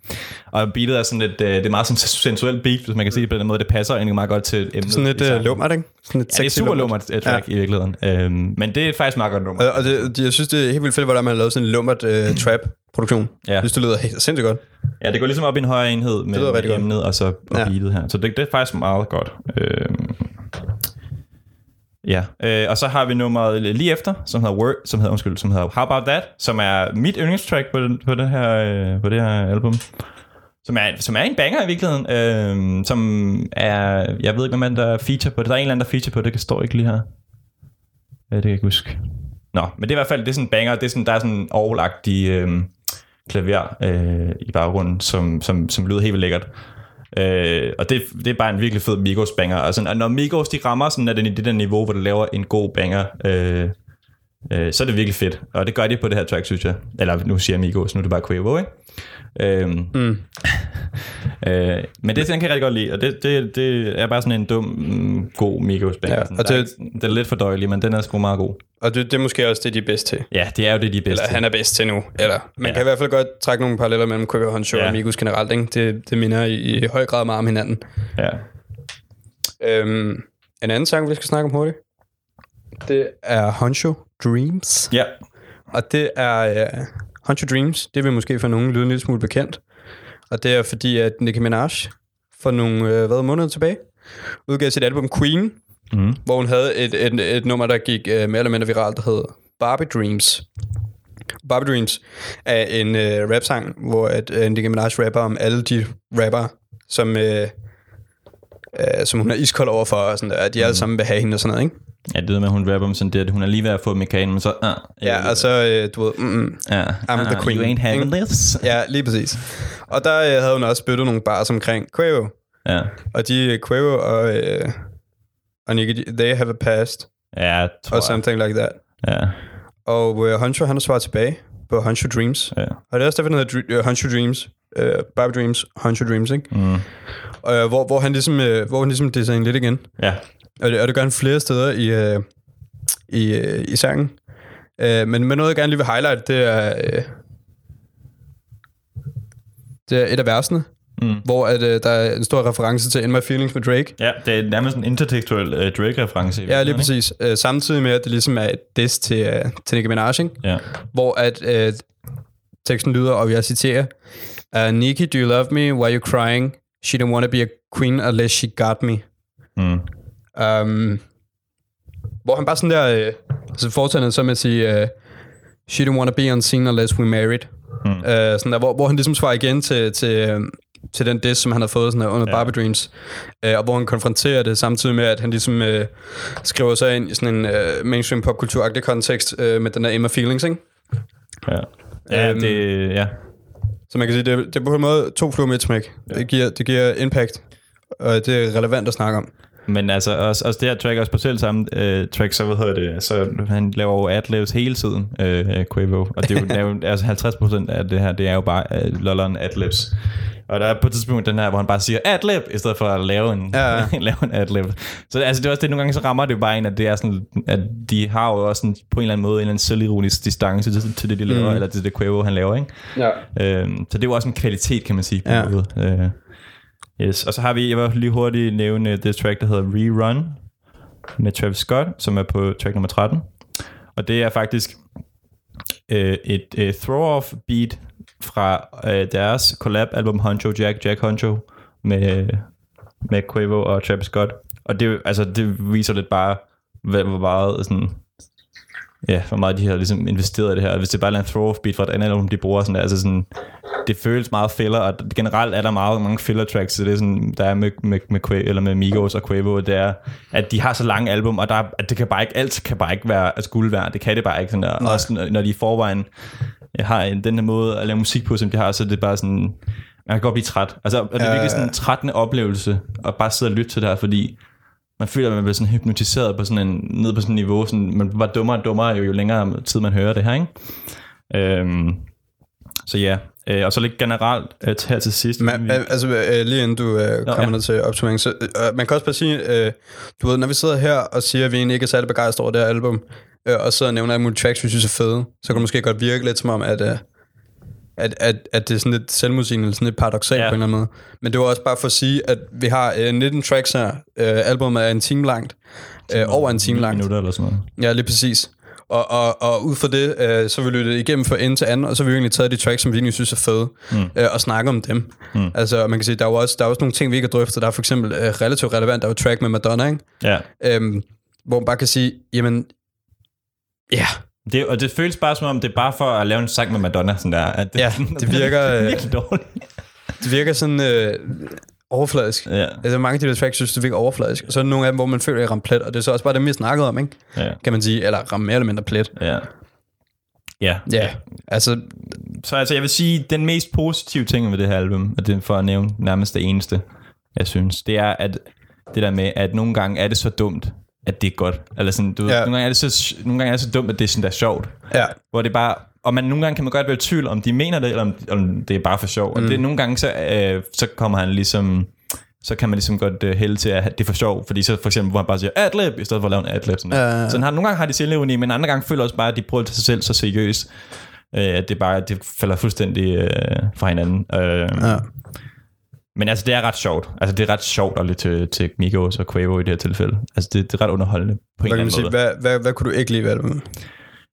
Og beatet er sådan et, øh, det er meget sådan sensuelt beat, hvis man kan sige det på den måde. Det passer egentlig meget godt til emnet. Sådan lidt sangen. lummert, ikke? Sådan et Ja, det er super lummert. uh, track ja. i virkeligheden. Øhm, men det er faktisk meget godt nummer. Og, og det, jeg synes, det er helt vildt fedt, hvordan man har lavet sådan en lummert uh, trap-produktion. Ja. Jeg synes, det lyder helt sindssygt godt. Ja, det går ligesom op i en højere enhed med, med godt. emnet og så og ja. beatet her. Så det, det er faktisk meget godt. Øhm, ja, øh, og så har vi nummeret lige efter, som hedder Work, som hedder, undskyld, som hedder How About That, som er mit yndlingstrack på, den- på, det, her, øh, på det her album. Som er, som er en banger i virkeligheden. Øh, som er, jeg ved ikke, hvem der er feature på det. Der er en eller anden, der feature på det. Det står ikke lige her. Ja, det kan jeg ikke huske. Nå, men det er i hvert fald det er sådan en banger. Det er sådan, der er sådan en overlagtig øh, klaver øh, i baggrunden, som, som, som lyder helt vildt lækkert. Øh, og det, det er bare en virkelig fed Migos banger. Og, sådan, og når Migos de rammer sådan, er den i det der niveau, hvor du laver en god banger, øh, øh, så er det virkelig fedt. Og det gør de på det her track, synes jeg. Eller nu siger Migos, nu er det bare Quavo, ikke? Øhm, Mm. øh, men det den kan jeg rigtig godt lide, og det, det, det er bare sådan en dum, mm, god Migos banger. Ja, og det- det, det er lidt for døjelig, men den er sgu meget god. Og det, det er måske også det, de er bedst til. Ja, det er jo det, de er bedste. Eller han er bedst til nu. Eller man ja. Kan i hvert fald godt trække nogle paralleller mellem Quavo Huncho ja. Og Migos generelt. Ikke? Det, det minder i, i høj grad meget om hinanden. Ja. Øhm, en anden sang, vi skal snakke om hurtigt, det er Huncho Dreams. ja. Og det er Huncho Dreams. Det vil måske for nogen lyde en lille smule bekendt. Og det er fordi, at Nicki Minaj for nogle uh, hvad, måneder tilbage udgav sit album Queen. Mm. hvor hun havde et, et, et nummer, der gik uh, mere eller mindre viralt, der hed Barbie Dreams. Barbie Dreams er en uh, rapsang, hvor at, uh, Nicki Minaj rapper om alle de rapper, som, uh, uh, som hun er iskold overfor, og sådan der, at de alle sammen vil have hende og sådan noget, ikke? Ja, det ved med, at hun rapper om sådan det, at hun er lige ved at få mekanen, men så... Uh, Ja, og så, uh, du ved, mm, mm, ja, I'm the queen. You ain't having Mm. this. ja, lige præcis. Og der uh, havde hun også spyttet nogle bars omkring Quavo, Ja, og de, Quavo og, uh, og Nicki, they have a past, ja, tror or jeg. something like that. Ja, Og uh, Honcho, han har svaret tilbage på Honcho Dreams. ja. Og det er også derfor, den hedder uh, Honcho Dreams. Uh, Barbie Dreams, Honcho Dreams, ikke? Mm. Uh, hvor, hvor han ligesom, uh, hvor han ligesom designer lidt igen. Ja, Og det, og det gør han flere steder i, uh, i, uh, i sangen. Uh, men, men noget, jeg gerne lige vil highlight, det er, uh, det er et af versene, Mm. hvor at, uh, der er en stor reference til In My Feelings med Drake. ja, det er nærmest en intertekstuel uh, Drake-reference. Ja, lige præcis. Uh, samtidig med, at det ligesom er et diss til, uh, til Nicki Minaj, ikke? Ja. hvor at øh, teksten lyder, og jeg citerer, uh, Nikki, do you love me? Why are you crying? She don't want to be a queen unless she got me. Mm. Um, hvor han bare sådan der, øh, altså fortsætter så med at sige, uh, she don't want to be unseen unless we married. Mm. Uh, sådan der, hvor, hvor han ligesom svarer igen til, til, øh, til den diss, som han har fået sådan der, under Ja. Barbie Dreams. Uh, og hvor han konfronterer det samtidig med, at han ligesom uh, skriver sig ind i sådan en uh, mainstream popkulturagtig kontekst uh, med den der Emma Feelings, ikke? Ja, ja Øhm, det... Ja. Så man kan sige, det er, det er på en måde to fluer med et smæk. Ja. Det, giver, det giver impact, og det er relevant at snakke om. Men altså, også, også det her track, også på selv samme øh, track, så hvad hedder det, så han laver jo adlibs hele tiden, øh, Quavo, og det er jo, er jo altså 50% af det her, det er jo bare øh, lolleren adlibs. Og der er på et tidspunkt den her, hvor han bare siger adlib, i stedet for at lave en, Ja, lave en adlib. Så altså, det er også det, nogle gange så rammer det jo bare en, at det er sådan, at de har jo også sådan, på en eller anden måde en eller anden selvironisk distance til, til det, de laver, Mm. eller til det Quavo, han laver, ikke? Ja. Øhm, så det er jo også en kvalitet, kan man sige. På ja. måde. Øh, yes. Og så har vi, jeg vil lige hurtigt nævne det track, der hedder Rerun med Travis Scott, som er på track nummer 13. Og det er faktisk øh, et øh, throw-off beat fra øh, deres collab-album Honcho Jack, Jack Honcho, med, med Quavo og Travis Scott. Og det, er altså, det viser lidt bare, hvor meget sådan, ja, hvor meget de har ligesom investeret i det her. Hvis det bare er en throw-off beat fra et andet album, de bruger sådan der, altså sådan, det føles meget filler, og generelt er der meget mange filler tracks, så det er sådan, der er med, med, med, Quavo, eller med Migos og Quavo, det er, at de har så lange album, og der, er- at det kan bare ikke, alt kan bare ikke være at guld værd, det kan det bare ikke, sådan der. Nej. Også når, de i forvejen har en, den her måde at lave musik på, som de har, så er det bare sådan, man kan godt blive træt. Altså, og det er Ja, virkelig sådan en trættende oplevelse, at bare sidde og lytte til det her, fordi man føler, at man bliver sådan hypnotiseret på sådan en, ned på sådan en niveau, sådan, man bare dummere og dummere, jo, jo længere tid man hører det her, ikke? Øhm, så ja, øh, og så lidt generelt øh, her til sidst. Men, vi- altså, øh, lige inden du øh, kommer ja. ned til opsummering, så øh, man kan også bare sige, øh, du ved, når vi sidder her og siger, at vi egentlig ikke er særlig begejstrede over det her album, øh, og så nævner alle mulige tracks, vi synes er fede, så kan det måske godt virke lidt som om, at, øh, at, at, at det er sådan lidt selvmodsigende, eller sådan lidt paradoxalt Ja. på en eller anden måde. Men det var også bare for at sige, at vi har øh, 19 tracks her. Øh, albumet er en time langt. Øh, over en time langt. minutter eller sådan noget. Ja, lige præcis. Og, og, og ud fra det, øh, så vil vi lytte igennem fra ende til anden, og så har vi jo egentlig taget de tracks, som vi egentlig synes er fede, mm. øh, og snakke om dem. Mm. Altså, man kan sige, der er jo også, der er også nogle ting, vi ikke har drøftet. Der er for eksempel øh, relativt relevant, der er jo track med Madonna, ikke? Ja, Øhm, hvor man bare kan sige, jamen, ja, det, og det føles bare som om, det er bare for at lave en sang med Madonna, sådan der. At det, Ja, det virker, det er øh, virkelig dårligt. det virker sådan øh, overfladisk. Ja, Altså, mange af de der tracks synes, det virker overfladisk. Og så er der nogle af dem, hvor man føler, at jeg ramt plet, og det er så også bare dem, vi snakket om, ikke? ja, Kan man sige, eller ramme mere eller mindre plet. ja. Ja, Ja, altså, så altså, jeg vil sige, den mest positive ting ved det her album, og det er for at nævne nærmest det eneste, jeg synes, det er, at det der med, at nogle gange er det så dumt, at det er godt. Eller sådan, du ved, Ja. nogle, gange er det så, nogle gange er det så dumt, at det er sådan, der er sjovt. ja, Hvor det bare, og man, nogle gange kan man godt være i tvivl, om de mener det, eller om, om det er bare for sjov. Mm. Og det, nogle gange, så, øh, så kommer han ligesom, så kan man ligesom godt øh, hælde til, at det er for sjov. Fordi så for eksempel, hvor han bare siger adlib, i stedet for at lave en adlib. Sådan ja, ja. Så han har, nogle gange har de selvironi, men andre gange føler også bare, at de prøver sig selv så seriøst, øh, at det bare det falder fuldstændig øh, fra hinanden. Øh, ja. Men altså, det er ret sjovt. Altså, det er ret sjovt at lytte til, til Migos og Quavo i det her tilfælde. Altså, det, det er ret underholdende på en Hvad, eller anden sige, måde. hvad, hvad, hvad kunne du ikke lide ved albumet?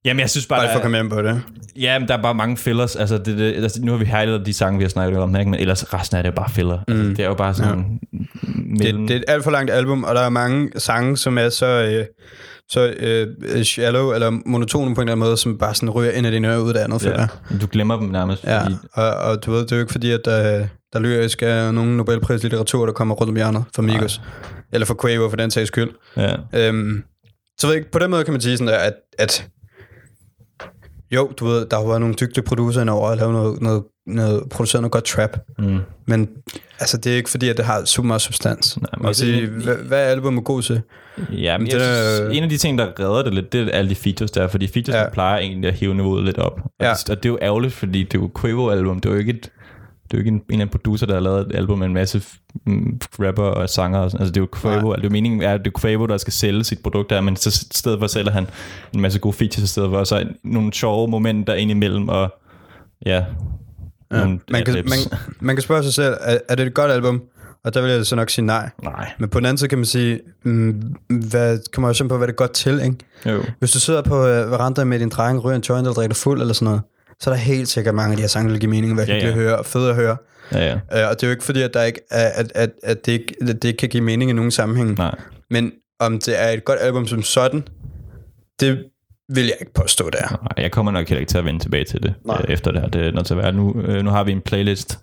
Jamen, jeg synes bare, Bare for at komme ind på det. ja, men der er bare mange fillers. Altså, det, det, altså, nu har vi highlightet de sange, vi har snakket om, ikke? men ellers resten af det er bare filler. Mm. Altså, det er jo bare sådan ja. mellem... Det, det er et alt for langt album, og der er mange sange, som er så, øh, så øh, shallow eller monotone på en eller anden måde, som bare sådan ryger ind i dine ører ud af det andet, ja. Du glemmer dem nærmest. Ja, Fordi, og, og du ved, det er jo ikke fordi, at der, der lyrisk er nogen Nobelpris litteratur, der kommer rundt om hjørnet for Migos. Eller for Quavo, for den sags skyld. ja. Øhm, så ved jeg på den måde kan man sige sådan der, at, at jo, du ved, der har været nogle dygtige producer indover og lavet noget, noget, noget, produceret noget godt trap. Mm. Men altså, det er ikke fordi, at det har super meget substans. Nej, men sige, det- hvad, hvad er albumet god til? Ja, men Men det synes, en af de ting, der redder det lidt, det er alle de features der, fordi features Ja. ja. plejer egentlig at hive niveauet lidt op. Og, Ja. det, og det er jo ærgerligt, fordi det er jo Quavo-album, det er jo ikke et, det er jo ikke en, en eller anden producer, der har lavet et album med en masse mm, rapper og sanger. Og sådan. Altså, det er jo Quavo, det er meningen, er, at det er Quavo, der skal sælge sit produkt der, men så i stedet for sælger han en masse gode features i stedet for, og så nogle sjove momenter ind imellem, og ja, Ja. nogle Man, kan, man, man kan spørge sig selv, er, er det et godt album? Og der vil jeg så nok sige nej. Nej. Men på den anden side kan man sige, mm, hvad, kommer jo simpelthen på, hvad det er godt til, ikke? Jo. Hvis du sidder på øh, verandaen med din dreng, ryger en joint eller drikker fuld eller sådan noget, så er der helt sikkert mange af de her sange, der giver mening, hvad Ja, ja, høre og fede at høre. Ja, ja. Øh, og det er jo ikke fordi, at, der ikke er, at, at, at, det ikke, at det ikke kan give mening i nogen sammenhæng. Nej. Men om det er et godt album som sådan, det vil jeg ikke påstå, det er. Nej, jeg kommer nok heller ikke til at vende tilbage til det Nej. øh, efter det her. Det er nødt til at være. Nu, øh, nu har vi en playlist,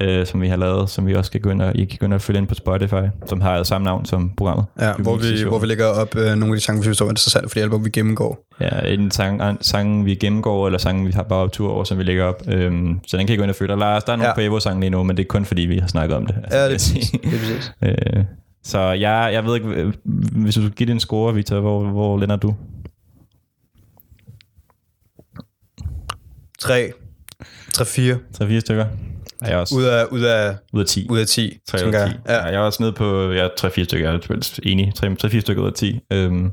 øh, som vi har lavet, som vi også skal gå ind og, I kan gå ind og følge ind på Spotify, som har samme navn som programmet. Ja, hvor vi, hvor vi lægger op øh, nogle af de sange, vi synes er interessante for de album, vi gennemgår. Ja, en sang, en sang, vi gennemgår, eller sangen, vi har bare tur over, som vi lægger op. Øhm, så den kan I gå ind og følge. Der er, der er nogle Ja. Quavo-sange lige nu, men det er kun fordi, vi har snakket om det. altså, Ja, det er præcis. Det er præcis. øh, så jeg, jeg ved ikke, øh, hvis du skulle give det en score, Victor, hvor, hvor lander du? 3, 3, 4 3-4 stykker? Er jeg også ud af, ud af, ud af 10? ud af 10, 3 ud af jeg. 10. Ja. Ja. Jeg er også nede på ja, 3-4 stykker, jeg er enig. 3-4 stykker ud af 10. Øhm,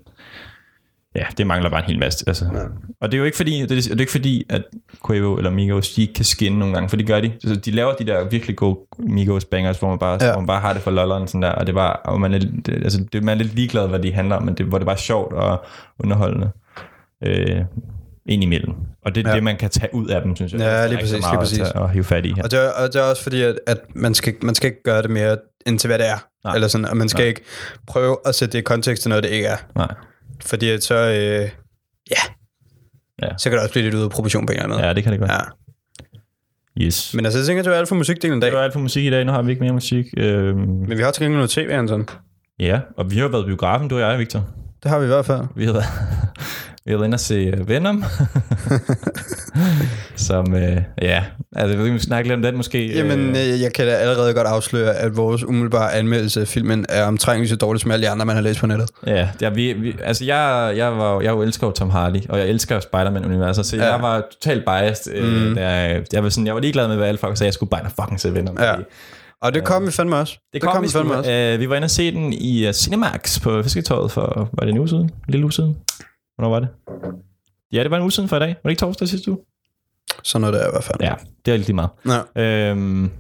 ja, det mangler bare en hel masse. Altså. Ja. Og det er jo ikke fordi, det er, det er ikke fordi at Quavo eller Migos, de ikke kan skinne nogle gange, for det gør de. Altså, de laver de der virkelig gode Migos bangers, hvor man bare, Ja. hvor man bare har det for lolleren, sådan der, og det var, og man er, det, altså, det, man er lidt ligeglad, hvad de handler om, men det, hvor det var sjovt og underholdende. Øh, ind imellem. Og det er Ja. det, man kan tage ud af dem, synes jeg. Ja, lige præcis, lige præcis. At hive fat i her. Og det, er, og det er også fordi, at, at man, skal, man skal ikke gøre det mere end til, hvad det er. Nej. Eller sådan, og man skal Nej. ikke prøve at sætte det i kontekst til noget, det ikke er. Nej. Fordi at så, øh, ja, Ja. så kan det også blive lidt ude af proportion på en eller anden måde. Ja, det kan det godt. Ja. Yes. Men altså, jeg tænker, at det var alt for musikdelen i dag. Det var alt for musik i dag. Nu har vi ikke mere musik. Øhm, Men vi har til gengæld noget tv, Anton. ja, og vi har været i biografen, du og jeg, Victor. Det har vi i hvert fald. Vi har været, vi har været inde og se øh, Venom. Som, øh, ja, altså vi snakke lidt om den måske. Jamen, øh, øh, jeg kan da allerede godt afsløre, at vores umiddelbare anmeldelse af filmen er omtrent så dårligt som alle de andre, man har læst på nettet. Ja, ja vi, vi, altså jeg, jeg, var, jeg jo elsker jo Tom Hardy, og jeg elsker Spider-Man-universet, så Ja. jeg var totalt biased. Øh, Mm. da jeg, jeg, var sådan, jeg var ligeglad med, hvad alle folk sagde, jeg skulle bare fucking se Venom. Ja. fordi Og det kom vi fandme også. Det kom, vi, fandme også. øh, vi var inde og se den i uh, Cinemax på Fisketøjet for, var det en uge siden? En lille uge siden? Hvornår var det? Ja, det var en uge siden for i dag. Var det ikke torsdag sidste uge? Sådan noget der i hvert fald. Ja, det er lidt lige meget. Ja. Øhm,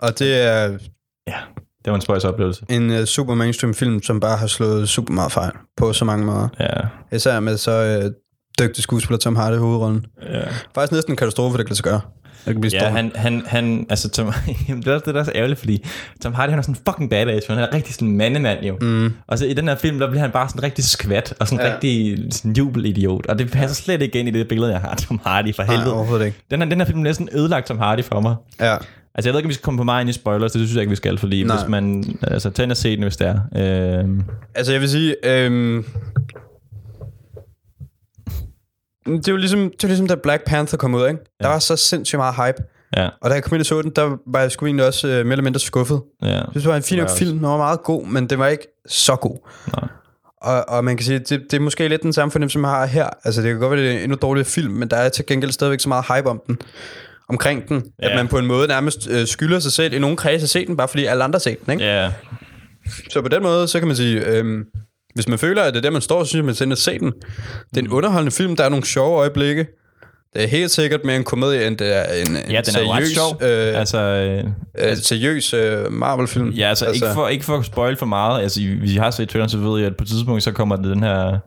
Og det er ja, det var en spøjs oplevelse. en uh, super mainstream film, som bare har slået super meget fejl på så mange måder. Ja, Især med så uh, dygtig skuespiller Tom Hardy i hovedrollen. ja. Faktisk næsten en katastrofe, det kan lade sig gøre. Det kan blive Ja, han, han, han, altså Tom, det er også det, der er så ærgerligt, fordi Tom Hardy, han er sådan fucking badass, han er rigtig sådan en mandemand jo. Mm. Og så i den her film, der bliver han bare sådan rigtig skvat, og sådan en Ja. rigtig sådan jubelidiot. Og det passer slet ikke ind i det billede, jeg har Tom Hardy, for Nej, helvede. overhovedet ikke. Den her, den her film er næsten ødelagt Tom Hardy for mig. Ja. Altså, jeg ved ikke, om vi skal komme på meget ind i spoilers, det synes jeg ikke, vi skal, fordi Nej. Nej. hvis man... Altså, tag ind og se den, hvis det er. Øhm, Altså, jeg vil sige... Øhm, det er jo ligesom, det er ligesom, da Black Panther kom ud, ikke? Der Ja. var så sindssygt meget hype. ja, Og da jeg kom ind og så den, der var jeg sgu egentlig også øh, mere eller mindre skuffet. ja. Jeg synes, det var en fin Det var film. Den var meget god, men den var ikke så god. Nej. Og, og man kan sige, det, det er måske lidt den samme fornemmelse, som jeg har her. Altså, det kan godt være, det er en endnu dårligere film, men der er til gengæld stadigvæk så meget hype om den. Omkring den. Ja. At man på en måde nærmest øh, skylder sig selv i nogle kredse at se den, bare fordi alle andre har set den, ikke? Ja, Så på den måde, så kan man sige, øhm, hvis man føler, at det er der, man står, så synes jeg, man skal se den. Det er en underholdende film, der er nogle sjove øjeblikke. Det er helt sikkert mere en komedie, end det er en, en ja den er seriøs, sjov. øh, altså, øh, øh, seriøs øh, Marvel-film. ja, altså, altså, ikke, for, ikke for at spoil for meget. Altså, hvis I har set traileren, så ved jeg, at på et tidspunkt, så kommer det den her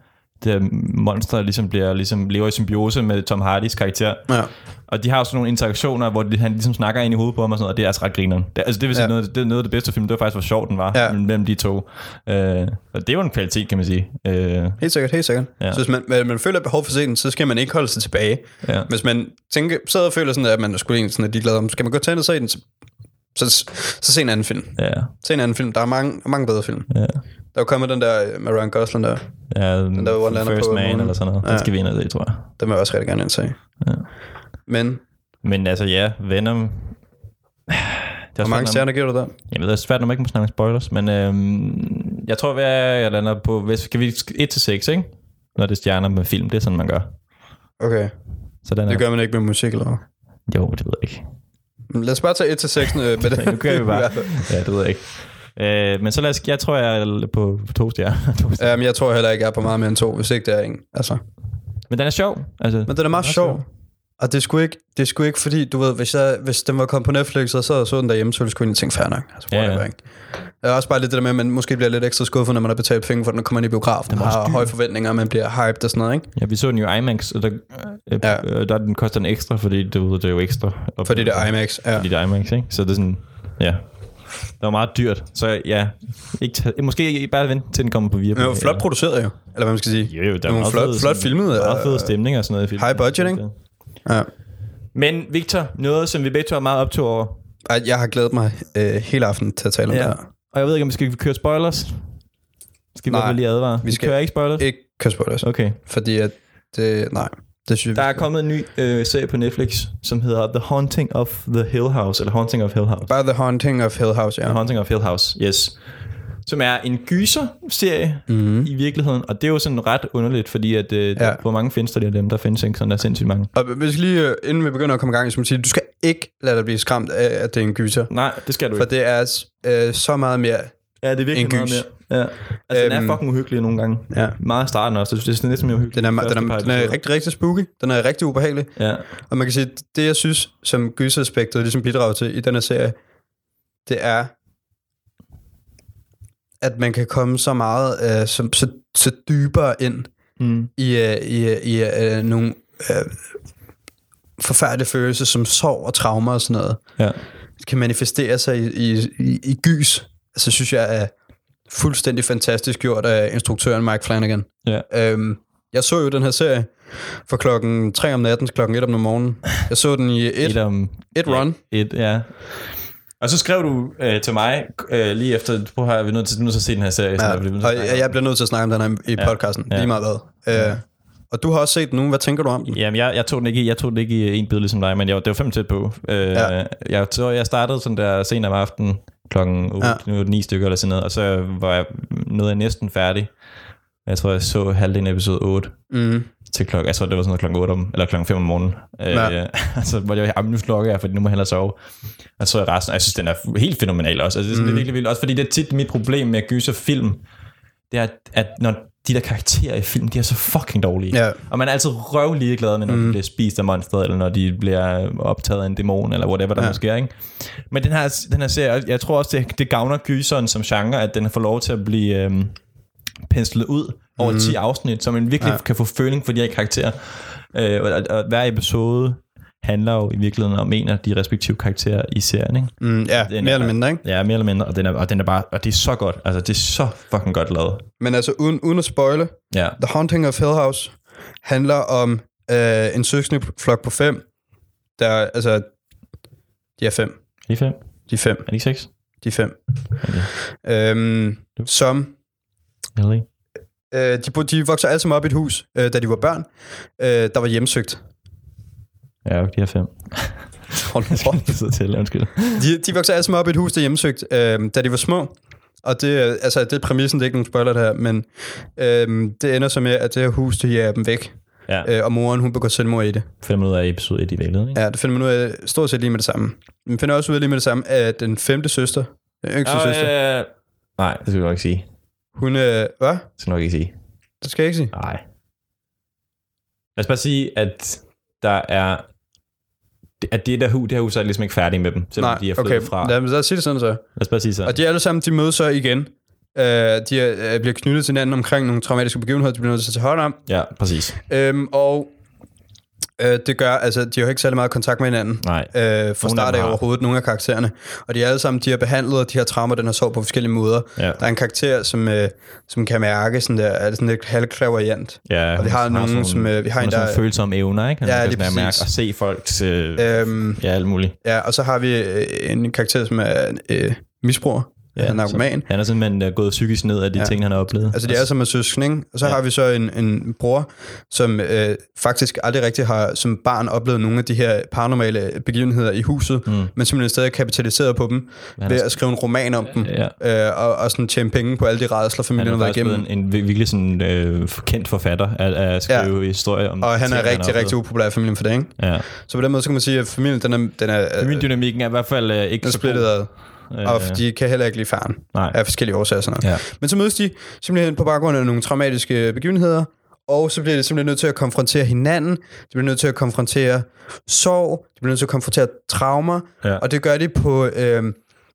det monster ligesom, bliver, ligesom lever i symbiose med Tom Hardys karakter. Ja. Og de har også nogle interaktioner, hvor de, han ligesom snakker ind i hovedet på ham og sådan noget, og det er altså ret grineren. Det, altså det vil sige, Ja. noget, det er noget af det bedste film, det var faktisk, hvor sjov den var Ja. mellem de to. Øh, og det jo en kvalitet, kan man sige. Øh, Helt sikkert, helt sikkert. Ja. Så hvis man, man, man føler behov for at se den, så skal man ikke holde sig tilbage. ja. Hvis man tænker, sidder og føler sådan, at man sgu egentlig sådan, at de glade om, skal man gå til og se den, så, så, så se en anden film. Ja, Se en anden film. Der er mange, mange bedre film. ja. Der er kommet den der øh, med Ryan Gosling der. ja der var One First på Man månen. eller sådan noget. Ja. Den skal vi ind og se, tror jeg. Den vil jeg også rigtig gerne ind. Ja. Men Men altså ja, Venom... Det er hvor mange stjerner giver du der? ved, det er svært, når man ikke må snakke spoilers, men øhm, jeg tror, hvad jeg lander på... Hvis, skal vi 1-6, ikke? Når det er stjerner med film, det er sådan, man gør. Okay. Så den er, Det gør man ikke med musik, eller? Jo, det ved jeg ikke. Lad os bare tage 1 til 6 med det. Nu kører vi bare. Ja, det ved jeg ikke. Øh, men så lad os, jeg tror, jeg er på stjerner. To stjerner. Ja, men jeg tror heller ikke, jeg er på meget mere end to, hvis ikke det er en. Altså. Men den er sjov. Altså, Men den er meget sjov. Og det sgu ikke, det sgu ikke fordi, du ved, hvis, jeg, hvis den var kommet på Netflix, og så så den derhjemme, så ville jeg sgu egentlig tænke, fair nok. Altså, Ja, ja. ikke? Det er også bare lidt det der med, at man måske bliver lidt ekstra skuffet, når man har betalt penge for den, og kommer ind i biografen, Den og har dyr. høje forventninger, og man bliver hyped og sådan noget, ikke? Ja, vi så den jo IMAX, og der, øh, Ja. øh, der den koster den ekstra, fordi det, det er jo ekstra. Og Fordi det er IMAX, ja. Fordi det er IMAX, ikke? Så det er sådan, ja. Det var meget dyrt, så ja, ikke måske ikke bare vente til den kommer på Viaplay. Men det var flot produceret jo, eller hvad man skal sige. Jo, jo, der er flot- fed, flot filmet, Meget fed øh, stemning og sådan noget i filmen. high budget, ikke? Ja. Men Victor, noget som vi begge to er meget optog over. Jeg har glædet mig øh, hele aften til at tale om Ja. det her. Og jeg ved ikke, om vi skal køre spoilers. Skal vi Nej, lige advare? vi Vi skal- skal kører ikke spoilers? Ikke kan spoilers, Okay. fordi at det, nej, det synes Der er kommet en ny øh, serie på Netflix, som hedder The Haunting of the Hill House, eller Haunting of Hill House. Bare The Haunting of Hill House, ja. The Haunting of Hill House, yes. Som er en gyser-serie Mm-hmm. i virkeligheden, og det er jo sådan ret underligt, fordi at, øh, Ja. hvor mange findes der lige af dem? Der findes ikke sådan der er sindssygt mange. Og hvis lige, øh, inden vi begynder at komme i gang, så må jeg sige, du skal ikke lade dig blive skræmt af, at det er en gyser. Nej, det skal du For ikke. det er øh, så meget mere. Ja, det er virkelig meget mere. Ja. Altså, den Øhm, er fucking uhyggelig nogle gange. Ja. Meget starten også. Det er næsten mere uhyggeligt. Den er, de første den, er, den er rigtig, rigtig spooky. Den er rigtig ubehagelig. Ja. Og man kan sige, det jeg synes, som gyser-aspektet ligesom bidrager til i den her serie, det er, at man kan komme så meget, øh, så, så, så dybere ind Mm. i, øh, i, i øh, nogle øh, forfærdelige følelser som sorg og traumer og sådan noget. Ja. kan manifestere sig i, i, i, i gys, altså synes jeg er fuldstændig fantastisk gjort af instruktøren Mike Flanagan. Ja. Øhm, jeg så jo den her serie fra klokken 3 om natten til klokken 1 om morgenen. Jeg så den i et, Et om... et run. Et, ja. Og så skrev du øh, til mig øh, lige efter, prøv at vi er nødt til, nødt til at se den her serie. Ja, sådan, der, og jeg, jeg bliver nødt til at snakke om den her i Ja. podcasten, Ja. lige meget hvad. Øh, og du har også set den nu. Hvad tænker du om den? Jamen, jeg, jeg, tog den ikke, i- jeg tog den ikke i en bid ligesom dig, men jeg, var- det var fem tæt på. Øh, Ja. jeg, så jeg startede sådan der sent om aftenen, klokken 8, Ja. ja. 9 stykker eller sådan noget, og så var jeg nåede jeg næsten færdig. Jeg tror, jeg så halvdelen af episode 8 Mm. til klokken, jeg tror, det var sådan noget klokken 8 om, eller klokken 5 om morgenen. Ja. Ja. Øh, så var jeg, jamen, nu slukker jeg, fordi nu må jeg hellere sove. Og så er resten, og jeg synes, den er helt fænomenal også. Altså, det er, sådan, mm. det er virkelig vildt. Også fordi det er tit mit problem med gyser film, det er, at når de der karakterer i film, de er så fucking dårlige. Ja. Og man er altid røvlige glad med, når mm. De bliver spist af monster, eller når de bliver optaget af en dæmon, eller whatever der Ja. ja. måske er, ikke? Men den her, den her serie, jeg tror også, det, det gavner gyseren som genre, at den får lov til at blive øhm, penslet ud over mm. 10 afsnit, så man virkelig Ja. kan få føling for de her karakterer. Øh, og, og, og hver episode handler jo i virkeligheden om en af de respektive karakterer i serien, ikke? Mm, ja, Den mere er- eller mindre, ikke? Ja, mere eller mindre, og den er, og den er bare, og det er så godt, altså det er så fucking godt lavet. Men altså, uden, uden at spoile, Ja, The Haunting of Hill House handler om øh, en søskendeflok på fem, der, altså, de er fem. er de fem? De er fem. Er de seks? De er fem. Okay. Øhm, som, Eller øh, de, de vokser alle sammen op i et hus, øh, da de var børn, øh, der var hjemsøgt. Ja, de er fem. Hold nu op. Jeg til, undskyld. De, de vokser alle sammen op i et hus, der er hjemsøgt, øh, da de var små. Og det, er- altså, det er præmissen, det er ikke nogen spoiler det her, men øh, det ender så med, at det her hus, det jager dem væk. Ja, Øh, og moren, hun begår selvmord i det. fem minutter af episode 1 i virkeligheden, ikke? Ja, det finder man ud af stort set lige med det samme. Man finder også ud af lige med det samme, at den femte søster, den yngste Ja, søster, øh, nej, det skal vi nok ikke sige. Hun... Øh, hvad? Det skal nok ikke sige. Det skal jeg ikke sige. Nej. Lad os bare sige, at der er... At det der hus, det her hus er ligesom ikke færdig med dem, selvom Nej, de er flyttet okay. fra. Lad, lad os sige det sådan så. Lad os bare sige så. Og de alle sammen, de mødes så igen Øh, de er, øh, bliver knyttet til hinanden omkring nogle traumatiske begivenheder, de bliver nødt til at tage hånd om. Ja, præcis. Øhm, og øh, det gør, altså, de har jo ikke særlig meget kontakt med hinanden. Nej. Øh, fra start af har. overhovedet, nogle af karaktererne. Og de er alle sammen, de har behandlet de her traumer, den har så på forskellige måder. Ja. Der er en karakter, som, øh, som kan mærke sådan der, er det sådan lidt halvklaverjant. Ja, Og vi har nogen, som, øh, vi har en, der... Sådan følsomme evner, ikke? Han Ja, kan lige sådan mærke præcis. og se folks... Øh, Øhm, ja, alt muligt. ja, og så har vi øh, en karakter, som er øh, misbruger. Ja, han er narkoman. Så, han er simpelthen øh, gået psykisk ned af de Ja. ting, han har oplevet. Altså, de er som er søskende, ikke? Og så ja. Har vi så en, en bror, som øh, faktisk aldrig rigtig har som barn oplevet nogle af de her paranormale begivenheder i huset, mm. men simpelthen stadig kapitaliseret på dem Han ved er- at skrive en roman om dem, Ja. øh, og, og sådan tjene penge på alle de rædsler, Han familien er har været igennem. en, en virkelig sådan, øh, kendt forfatter af at skrive ja. historier om Og han ting, er rigtig, har rigtig upopulær i familien for det, ikke? Ja. Så på den måde, så kan man sige, at familien, den er, den er, øh, Familiedynamikken er i hvert fald øh, ikke den er så splittet ad. Og Øh, de kan heller ikke lide faren Nej. af forskellige årsager og sådan noget. Ja. Men så mødes de simpelthen på baggrund af nogle traumatiske begivenheder, og så bliver de simpelthen nødt til at konfrontere hinanden, de bliver nødt til at konfrontere sorg, de bliver nødt til at konfrontere traumer, Ja. og det gør de på øh,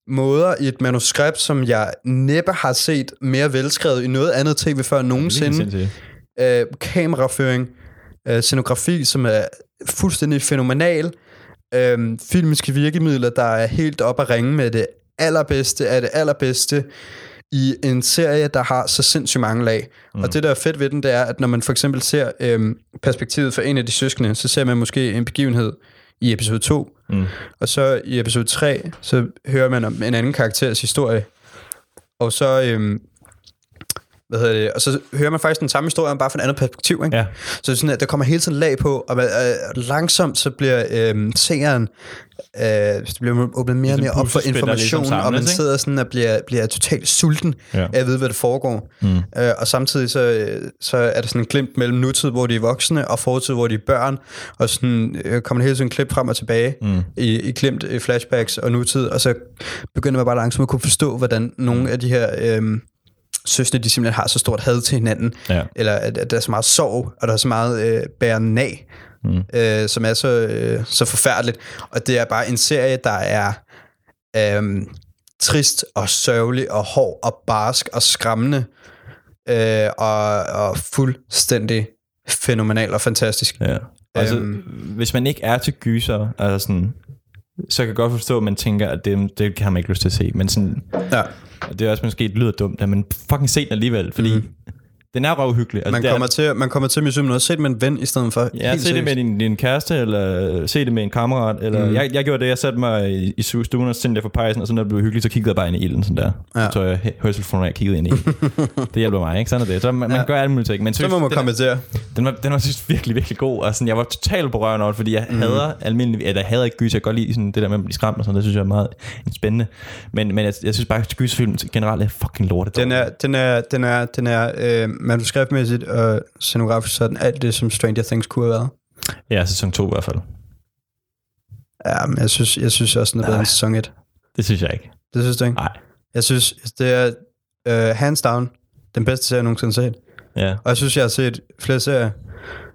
måder i et manuskript, som jeg næppe har set mere velskrevet i noget andet tv før nogensinde. sindssygt. Øh, kameraføring, øh, scenografi, som er fuldstændig fænomenal, øh, filmiske virkemidler, der er helt op at ringe med det allerbedste af det allerbedste i en serie, der har så sindssygt mange lag. Mm. Og det, der er fedt ved den, det er, at når man for eksempel ser øhm, perspektivet for en af de søskende, så ser man måske en begivenhed i episode 2, Mm. og så i episode 3, så hører man om en anden karakters historie. Og så, øhm, hvad hedder det, og så hører man faktisk den samme historie, men bare fra et andet perspektiv. Ikke? Ja. Så sådan, at der kommer hele tiden lag på, og man, øh, langsomt så bliver øh, seeren, øh, det bliver åbnet mere og Ligesom mere op for der information, ligesom og man ikke? sidder sådan og bliver, bliver totalt sulten Ja. af at vide, hvad der foregår. Mm. Øh, og samtidig så, øh, så er der sådan en glimt mellem nutid, hvor de er voksne, og fortid, hvor de er børn, og sådan øh, kommer der hele tiden en klip frem og tilbage Mm. i, i glimt, i flashbacks og nutid, og så begynder man bare langsomt at kunne forstå, hvordan nogle af de her øh, søstre, de simpelthen har så stort had til hinanden, Ja. eller at, at der er så meget sorg, og der er så meget øh, bæren af, Mm. øh, som er så, øh, så forfærdeligt. Og det er bare en serie, der er øh, trist og sørgelig og hård og barsk og skræmmende, øh, og, og fuldstændig fænomenal og fantastisk. Ja. Altså, Øhm. hvis man ikke er til gyser, altså sådan, så kan jeg godt forstå, at man tænker, at det, det har man ikke lyst til at se. Men sådan, Ja og det er også måske, det lyder dumt, men fucking se den alligevel, fordi mm den er røvhyggelig. Altså, Man, det er- kommer til, man kommer til at misømme noget. Se det med en ven i stedet for. Ja, Helt se det med din, din kæreste, eller se det med en kammerat. Eller, Mm. jeg, jeg gjorde det, jeg satte mig i, i stuen og tændte der for pejsen, og så når det blev hyggeligt, så kiggede jeg bare ind i ilden. Sådan der. Ja. Så tog jeg hø- høretelefonen af og kiggede ind i ilden. det hjælper mig, ikke? Sådan er det. Så man, Ja. man gør alle mulige ting. Men Så må man kommentere. den, var, den var synes, virkelig, virkelig god. Og sådan, jeg var totalt på røven over det, fordi jeg mm. hader almindelig, eller jeg hader ikke gyser. Jeg godt lide sådan, det der med at blive skræmt og sådan Det synes jeg er meget spændende. Men, men jeg, jeg synes bare, at gyserfilm generelt er fucking lortet. Den er, den er, den er, den er øh, manuskriptmæssigt og scenografisk sådan alt det, som Stranger Things kunne have været. Ja, sæson 2 i hvert fald. Ja, men jeg synes, jeg synes også, den er bedre end sæson 1. Det synes jeg ikke. Det synes du ikke? Nej. Jeg synes, det er øh, hands down den bedste serie, jeg nogensinde har set. Ja. Og jeg synes, jeg har set flere serier.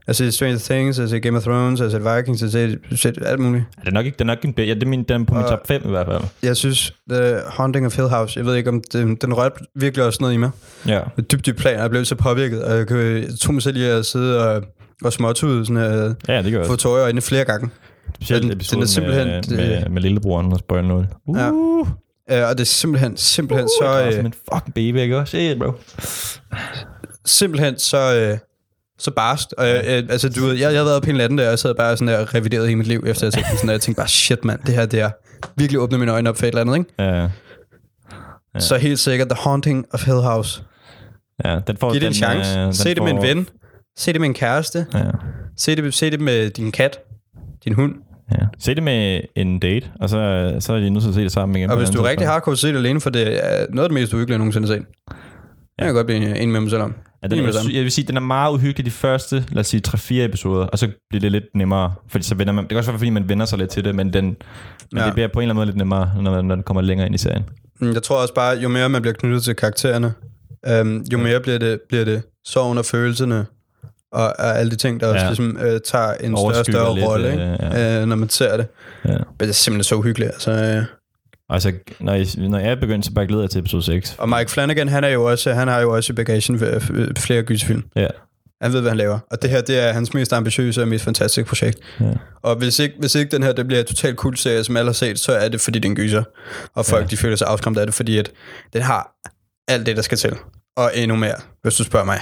Jeg har set Stranger Things, jeg har set Game of Thrones, jeg har set Vikings, jeg har set, set alt muligt. Det er nok ikke, det er nok en, ja, det er min, den er på min Og- top 5 i hvert fald. Jeg synes, The Haunting of Hill House, jeg ved ikke om den, den rørte virkelig også noget i mig. Ja. Med dybt dybt plan, og jeg blev så påvirket, og jeg, kunne, jeg tog mig selv i at sidde og, og småtude, sådan at Ja, det gør få tårer i øjnene flere gange. Specielt den- den er simpelthen- med, det- med, med lillebroren og spoil noget. Uh, Ja. uh, Uh, og det er simpelthen, simpelthen så... jeg Øh, som en fucking baby, ikke også? Shit, bro. simpelthen så, øh, så barst. Og, øh, øh, altså, du ved, jeg, jeg har været på en anden der, og jeg sad bare sådan der og revideret i mit liv, efter jeg tænkte sådan der, jeg tænkte bare, shit mand, det her, det er virkelig åbnet mine øjne op for et eller andet, ikke? Ja, ja. Så helt sikkert The Haunting of Hill House. ja den får Giv det en chance. øh, Se det med en ven. Se det med en kæreste. Ja. Se det, se det med din kat. Din hund. Ja. Se det med en date, og så, så er de nødt til at se det sammen igen. Og hvis du rigtig hardcore, så se det alene, for det er noget af det mest uhyggelige, jeg nogensinde har set. Jeg kan godt blive en med mig selv om. Ja, den Enig dig. jeg vil sige, den er meget uhyggelig de første, lad os sige, 3-4 episoder, og så bliver det lidt nemmere, fordi så vender man, det kan også være, fordi man vender sig lidt til det, men, den, men Ja. det bliver på en eller anden måde lidt nemmere, når, når den kommer længere ind i serien. Mm, Jeg tror også bare, jo mere man bliver knyttet til karaktererne, øhm, jo mere bliver det, bliver det sorgen og følelserne, og, og alle de ting, der ja. også ligesom, øh, tager en større og større rolle, øh, ja. Øh, når man ser det. Ja. Men det er simpelthen så uhyggeligt. Altså, øh, Altså, når jeg, når jeg er begyndt, så bare glæder jeg til episode 6. Og Mike Flanagan, han, er jo også, han har jo også i bagagen flere gyserfilm. Ja. Han ved, hvad han laver. Og det her, det er hans mest ambitiøse og mest fantastiske projekt. ja. Og hvis ikke, hvis ikke den her, det bliver et totalt kult serie, som alle har set, så er det, fordi det er en gyser. Og folk, Ja. de føler sig afskræmt af det, fordi at den har alt det, der skal til. Og endnu mere, hvis du spørger mig.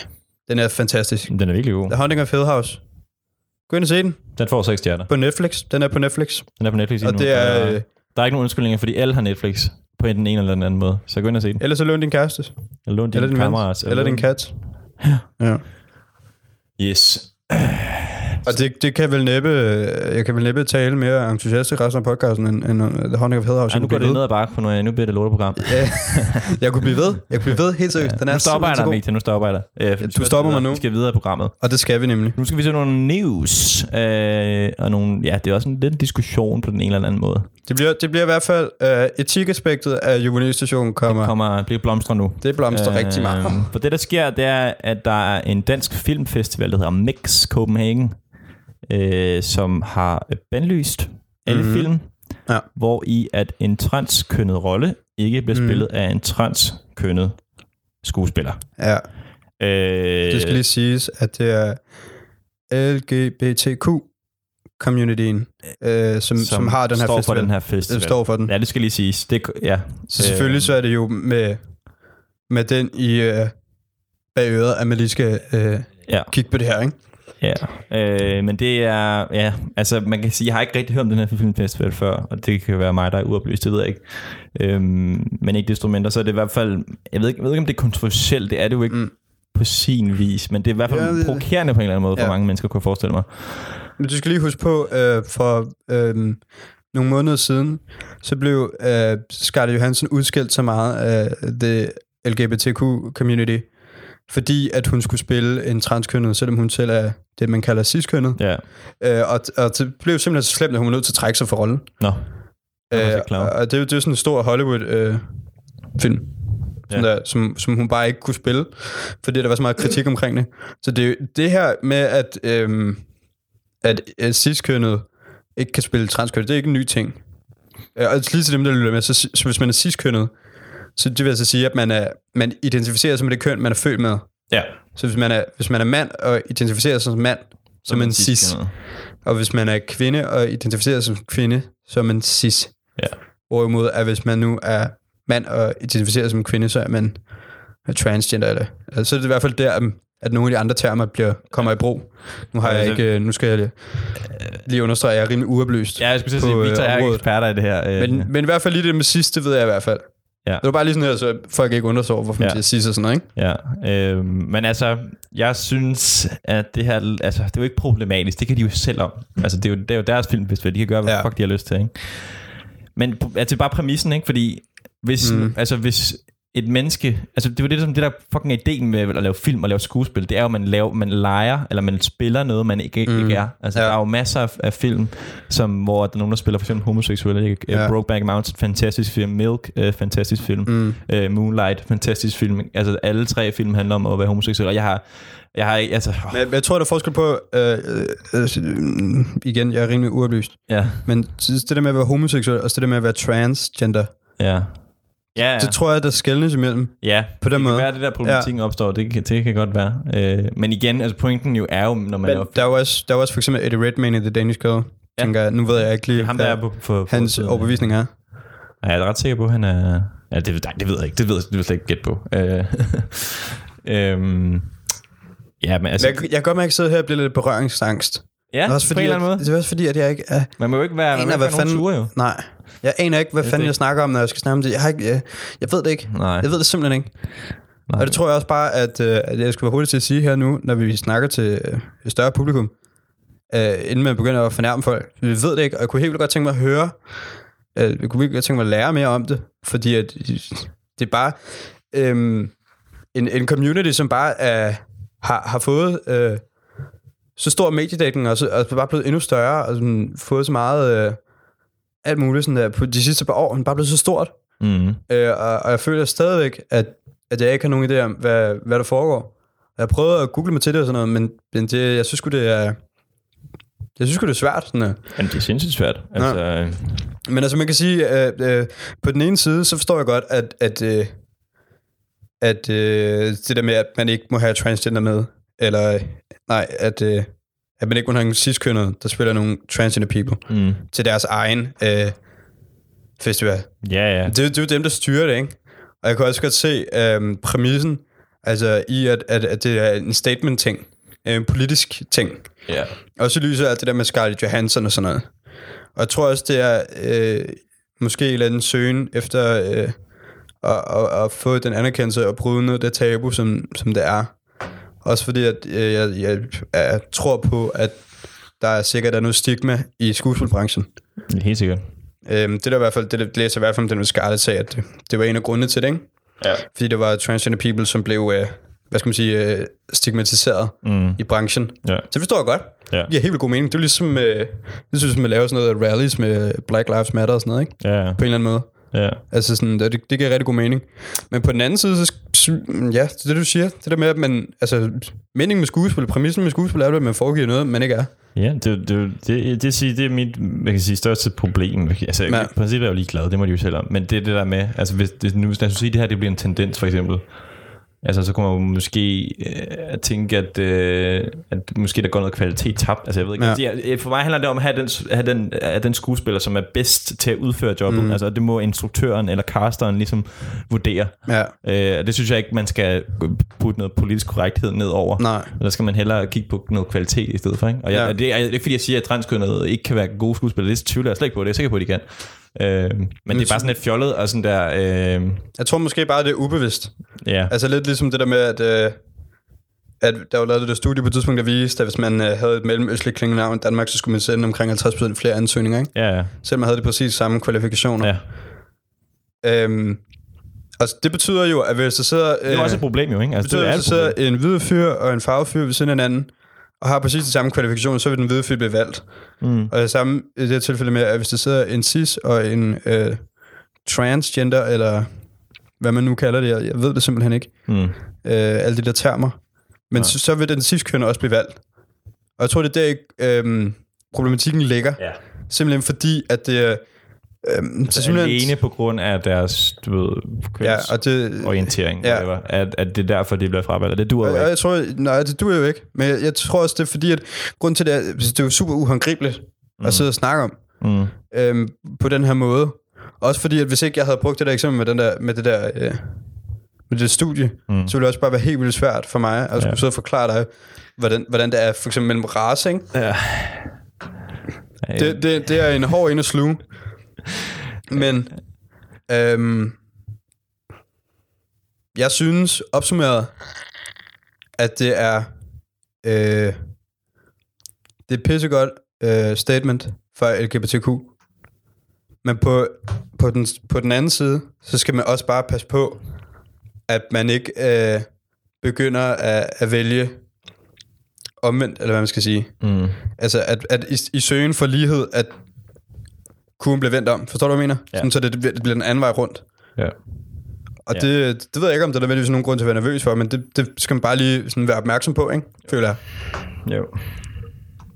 Den er fantastisk. Den er virkelig god. The Haunting of Hill House. Gå ind og se den Den får 6 stjerner. på Netflix. Den er på Netflix. Den er på Netflix Og nu. det er... Øh, Der er ikke nogen undskyldninger, fordi alle har Netflix på den ene eller den anden måde. Så gå ind og se den. ellers så lån din kæreste. Eller lån din Eller din kammerat. ven. Eller din kat. Ja. Yes. Og det, det kan vel næppe, jeg kan vel næppe tale mere entusiastisk resten af podcasten, end, end The Haunting of House. Ej, nu går det ned ad bakke, for nu, nu bliver det lorteprogram. Ja, jeg kunne blive ved. Jeg kunne blive ved, helt seriøst. Den er nu stopper jeg dig. Victor. Nu stopper jeg dig. Øh, skal stopper mig nu. Vi skal videre i programmet. Og det skal vi nemlig. Nu skal vi se nogle news. Øh, og nogle, ja, det er også en lidt diskussion på den ene eller anden måde. Det bliver, det bliver i hvert fald, uh, etikaspektet af juvenilstationen kommer. Kommer, bliver blomstret nu. Det blomstrer øh, rigtig meget. For det, der sker, det er, at der er en dansk filmfestival, der hedder Mix Copenhagen, øh, som har bandlyst alle mm-hmm. film, Ja. hvor i at en transkønnet rolle ikke bliver Mhm. spillet af en transkønnet skuespiller. Ja, Øh, det skal lige siges, at det er LGBTQ communityen, øh, som, som, som har den her står festival. for den her festival. Det står for den. Ja, det skal lige siges. Det, ja. Så selvfølgelig så er det jo med, med den i øh, bag øret, at man lige skal øh, Ja. kigge på det her, ikke? Ja, øh, men det er, ja, altså man kan sige, jeg har ikke rigtig hørt om den her filmfestival før, og det kan være mig, der er uoplyst, det ved jeg ikke. Øhm, men ikke desto mindre, så er det i hvert fald, jeg ved ikke, jeg ved ikke om det er kontroversielt, det er det jo ikke Mm. på sin vis, men det er i hvert fald Ja, det- provokerende på en eller anden måde for Ja. mange mennesker, kunne jeg forestille mig. Men du skal lige huske på, øh, for øh, nogle måneder siden, så blev øh, Scarlett Johansson udskilt så meget af det LGBTQ-community, fordi at hun skulle spille en transkønnet, selvom hun selv er det, man kalder ciskønnet. Ja, Øh, og, og det blev simpelthen så slemt, at hun var nødt til at trække sig for rollen. nå. Øh, og det, er jo- det er jo sådan en stor Hollywood-film, Ja. ja. der, som, som hun bare ikke kunne spille, fordi der var så meget kritik omkring det. Så det, det her med, at, øhm, at øh, ciskønnet ikke kan spille transkønnet, det er ikke en ny ting. Øh, Og lige til dem, der lytter med, så, så hvis man er ciskønnet, så det vil altså sige, at man, er, man identificerer sig med det køn, man er født med. Ja, Så hvis man er, hvis man er mand og identificerer sig som mand, så er man cis. Og hvis man er kvinde og identificerer sig som kvinde, så er man cis. Ja. Hvorimod, at hvis man nu er mand og identificerer sig som kvinde, så er man transgender. Eller, altså, så er det i hvert fald der, at nogle af de andre termer bliver, kommer i brug. Nu har Ja, jeg altså- ikke, øh, nu skal jeg lige, lige understrege, at jeg er rimelig uoplyst. Ja, jeg skulle sige, øh, Victor er ikke eksperter i det her. øh. Men, men i hvert fald lige det med sidst, det ved jeg i hvert fald. Ja. Det var bare lige sådan her, så folk ikke undrer sig over, hvorfor man Ja. siger cis og sådan noget, ikke? Ja, øh, men altså, jeg synes, at det her, altså, det er jo ikke problematisk, det kan de jo selv om. Altså, det er jo, det er jo deres filmfestival, de kan gøre, hvad Ja. fuck de har lyst til, ikke? Men altså, bare præmissen, ikke? Fordi hvis, mm. altså, hvis et menneske, altså det jo det, som det der fucking ideen med at lave film og lave skuespil, det er jo, at man, laver, man leger, eller man spiller noget, man ikke, Mm. ikke er. Altså Ja. der er jo masser af, af film, som, hvor der er nogen, der spiller for eksempel homoseksuelle. Ikke? Ja. Ja. Brokeback Mountain, fantastisk film. Milk, øh, fantastisk film. Mm. Øh, Moonlight, fantastisk film. Altså alle tre film handler om at være homoseksuel, og jeg har, jeg har ikke, altså, åh, Men jeg, jeg tror, der er forskel på, øh, øh, øh, igen, jeg er rimelig uoplyst, ja, men det der med at være homoseksuel, og det der med at være transgender, ja. Ja, ja. det tror jeg, der skældnes imellem. ja, på den det måde. kan være, at det der problematikken ja. opstår, det, kan- det kan godt være. Øh, men igen, altså pointen jo er jo, når man Men laver der er jo også, der er jo også for eksempel Eddie Redmayne i The Danish Girl, Ja. tænker jeg. Nu ved jeg ikke lige, det er ham, der er på, på, på hans siden. overbevisning er. Ja, jeg er ret sikker på, at han er... Ja, det, nej, det ved jeg ikke. Det ved jeg, det vil jeg slet ikke gætte på. Øh, øhm, ja, men altså... Men jeg, jeg kan godt mærke, at jeg sidder her og bliver lidt berøringsangst. Ja, også fordi, på en eller anden måde. at, det er også fordi, at jeg ikke er... Man må jo ikke være, man må ikke hvad være fanden- ture, jo. Nej, jeg aner ikke, hvad Jeg fanden jeg snakker om, når jeg skal snakke om det. Jeg, har ikke, jeg, jeg ved det ikke. Nej. Jeg ved det simpelthen ikke. Nej. Og det tror jeg også bare, at, øh, at jeg skal være hurtigt til at sige her nu, når vi snakker til øh, et større publikum, øh, inden man begynder at fornærme folk. Vi ved det ikke, og jeg kunne helt vildt godt tænke mig at høre, øh, jeg kunne virkelig godt tænke mig at lære mere om det, fordi at, det er bare øh, en, en community, som bare er, har, har fået øh, så stor mediedækning, og, så, og er bare blevet endnu større, og sådan, fået så meget øh, alt muligt sådan der, på de sidste par år, men bare blevet så stort. Mm. Øh, og, og jeg føler stadigvæk, at, at jeg ikke har nogen idé om, hvad, hvad der foregår. Jeg prøvet at google mig til det og sådan noget, men, men det, jeg synes sgu, det er... Jeg synes det er svært. Sådan, Jamen, det er sindssygt svært. Altså, ja. Men altså, man kan sige, at øh, på den ene side, så forstår jeg godt, at, at, øh, at øh, det der med, at man ikke må have transgender med, eller nej, at, øh, at man ikke må have en cis-kønnet, der spiller nogle transgender people mm. til deres egen øh, festival. ja, ja. Det, det er jo dem, der styrer det, ikke? Og jeg kan også godt se øh, præmissen, altså i, at, at, at det er en statement-ting, en politisk ting. ja. Også i lyset af det der med Scarlett Johansson og sådan noget. Og jeg tror også, det er øh, måske en eller anden søgen efter øh, at, at, at få den anerkendelse og bryde noget af det tabu, som, som det er. Også fordi, at øh, jeg, jeg, jeg tror på, at der er sikkert er noget stigma i skuespilbranchen. Helt sikkert. Øhm, det der i hvert fald, det der læser i hvert fald, om den Scarlett sagde, at det, det var en af grundene til det, ikke? Ja. Fordi der var transgender people, som blev, øh, hvad skal man sige, øh, stigmatiseret Mm. i branchen. Ja. Så det forstår jeg godt. Ja. Det giver helt vildt god mening. Det er ligesom, øh, det synes man laver sådan noget rallies med Black Lives Matter og sådan noget, ikke? Ja. På en eller anden måde. Ja. Altså sådan, det, det giver rigtig god mening. Men på den anden side, så, ja, det er det, du siger. Det der med, at man, altså, meningen med skuespil, præmissen med skuespil er, at man foregiver noget, man ikke er. Ja, det, det, det, det, det, det er mit man kan sige, største problem. Altså, Ja. i princippet er jeg jo ligeglad, det må de jo selv om. Men det er det der med, altså hvis, det, nu, hvis jeg skulle sige, det her det bliver en tendens, for eksempel, altså så kunne man jo måske øh, tænke, at, øh, at måske der går noget kvalitet tabt. Altså jeg ved ikke, Ja. for mig handler det om at have den, have den, have den skuespiller, som er bedst til at udføre jobbet. Mm. Altså det må instruktøren eller casteren ligesom vurdere. Ja, Øh, det synes jeg ikke, man skal putte noget politisk korrekthed ned over. nej. Der skal man hellere kigge på noget kvalitet i stedet for. Ikke? Og jeg, Ja. ja. det, er, det er ikke fordi, jeg siger, at transkønnede ikke kan være gode skuespillere. Det tvivler jeg slet ikke på. Det er jeg sikker på, at de kan. Øh, men det er bare sådan lidt fjollet og sådan der... Øh, Jeg tror måske bare, det er ubevidst. ja. Altså lidt ligesom det der med, at, øh, at der var lavet det der studie på et tidspunkt, der viste, at hvis man øh, havde et mellemøstligt klingende navn i Danmark, så skulle man sende omkring 50% flere ansøgninger, ikke? Ja, ja. Selvom man havde de præcis samme kvalifikationer. ja. Øhm, altså, det betyder jo, at hvis der sidder... Det er også et problem jo, ikke? det Altså, betyder, det at er hvis der sidder en hvid fyr og en farvet fyr ved siden af hinanden, og har præcis de samme kvalifikationer, så vil den hvide fyr blive valgt. Mm. Og det samme i det her tilfælde med, at hvis der sidder en cis og en øh, transgender, eller hvad man nu kalder det, jeg, jeg ved det simpelthen ikke, Mm. øh, alle de der termer, men så, så vil den cis-kønner også blive valgt. Og jeg tror, det er der, øh, problematikken ligger. Ja. Simpelthen fordi, at det er... Øh, Så alene på grund af deres, du ved, Ja, og det, orientering, Ja. ja. at, at det er derfor, de bliver fravalgt. Det duer jo Og ikke. jeg tror, nej, det duer jo ikke. Men jeg, jeg tror også, det er fordi, at grund til det er, det er jo super uhåndgribeligt mm. at sidde og snakke om Mm. øhm, på den her måde. Også fordi, at hvis ikke jeg havde brugt det der eksempel med, den der, med det der øh, med det studie, mm. så ville det også bare være helt vildt svært for mig at skulle Ja. sidde og forklare dig, hvordan, hvordan det er for eksempel mellem race, ikke? Ja. Det, det, det er en hård ind at sluge. Men øhm, jeg synes opsummeret, at det er øh, det er pissegodt øh, statement for LGBTQ. Men på, på, den, på den anden side, så skal man også bare passe på, at man ikke øh, begynder at, at vælge omvendt, eller hvad man skal sige. Mm. Altså, at, at i, i søgen for lighed, at kurven bliver vendt om. Forstår du, hvad jeg mener? Ja. Sådan, så det, det bliver den anden vej rundt. Ja. Og Ja. det, det ved jeg ikke, om der er nødvendigvis nogen grund til at være nervøs for, men det, det skal man bare lige sådan være opmærksom på, ikke? Føler jeg. Jo.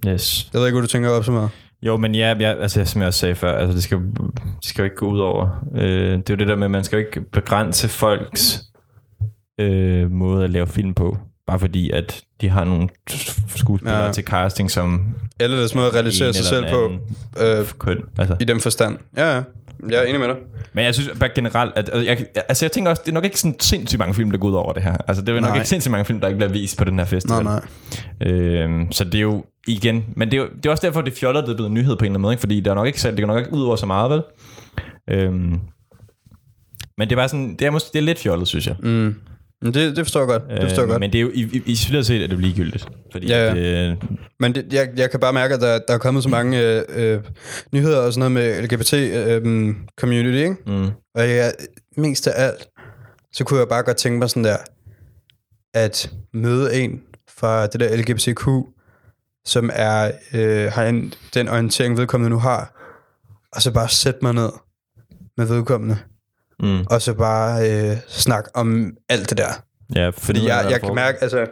Yes. Jeg ved ikke, hvad du tænker op så meget. Jo, men ja, ja altså, som jeg også sagde før, altså, det, skal, det skal jo ikke gå ud over. Øh, det er jo det der med, at man skal jo ikke begrænse folks øh, måde at lave film på, bare fordi, at de har nogle skuespillere Ja. til casting, som Eller deres måde at realisere sig selv på, øh, køn. Altså. i den forstand. Ja, ja. Jeg er enig med dig. Men jeg synes bare generelt, at altså, jeg, altså jeg tænker også, det er nok ikke sådan sindssygt mange film, der går ud over det her. Altså det er nok Nej. ikke sindssygt mange film, der ikke bliver vist på den her festival. Nej, nej. Øhm, så det er jo igen, men det er, jo, det er også derfor, det er fjollet, at det er blevet en nyhed på en eller anden måde, ikke? fordi der er nok ikke, det kan nok ikke ud over så meget, vel? Øhm, men det er bare sådan, det er, måske, det er lidt fjollet, synes jeg. Mm. Men det, det forstår jeg godt. Det forstår jeg Øh, godt. Men det er jo, i, i, isoleret set er det ligegyldigt. Fordi Ja, ja. Det, øh, Men det, jeg, jeg kan bare mærke, at der, der er kommet så mange øh, øh, nyheder og sådan noget med LGBT-community, ikke? mm, Og jeg, mest af alt, så kunne jeg bare godt tænke mig sådan der, at møde en fra det der LGBTQ, som er, øh, har en, den orientering, vedkommende nu har, og så bare sætte mig ned med vedkommende, mm, og så bare øh, snakke om alt det der. ja, Fordi jeg, jeg kan mærke, altså, når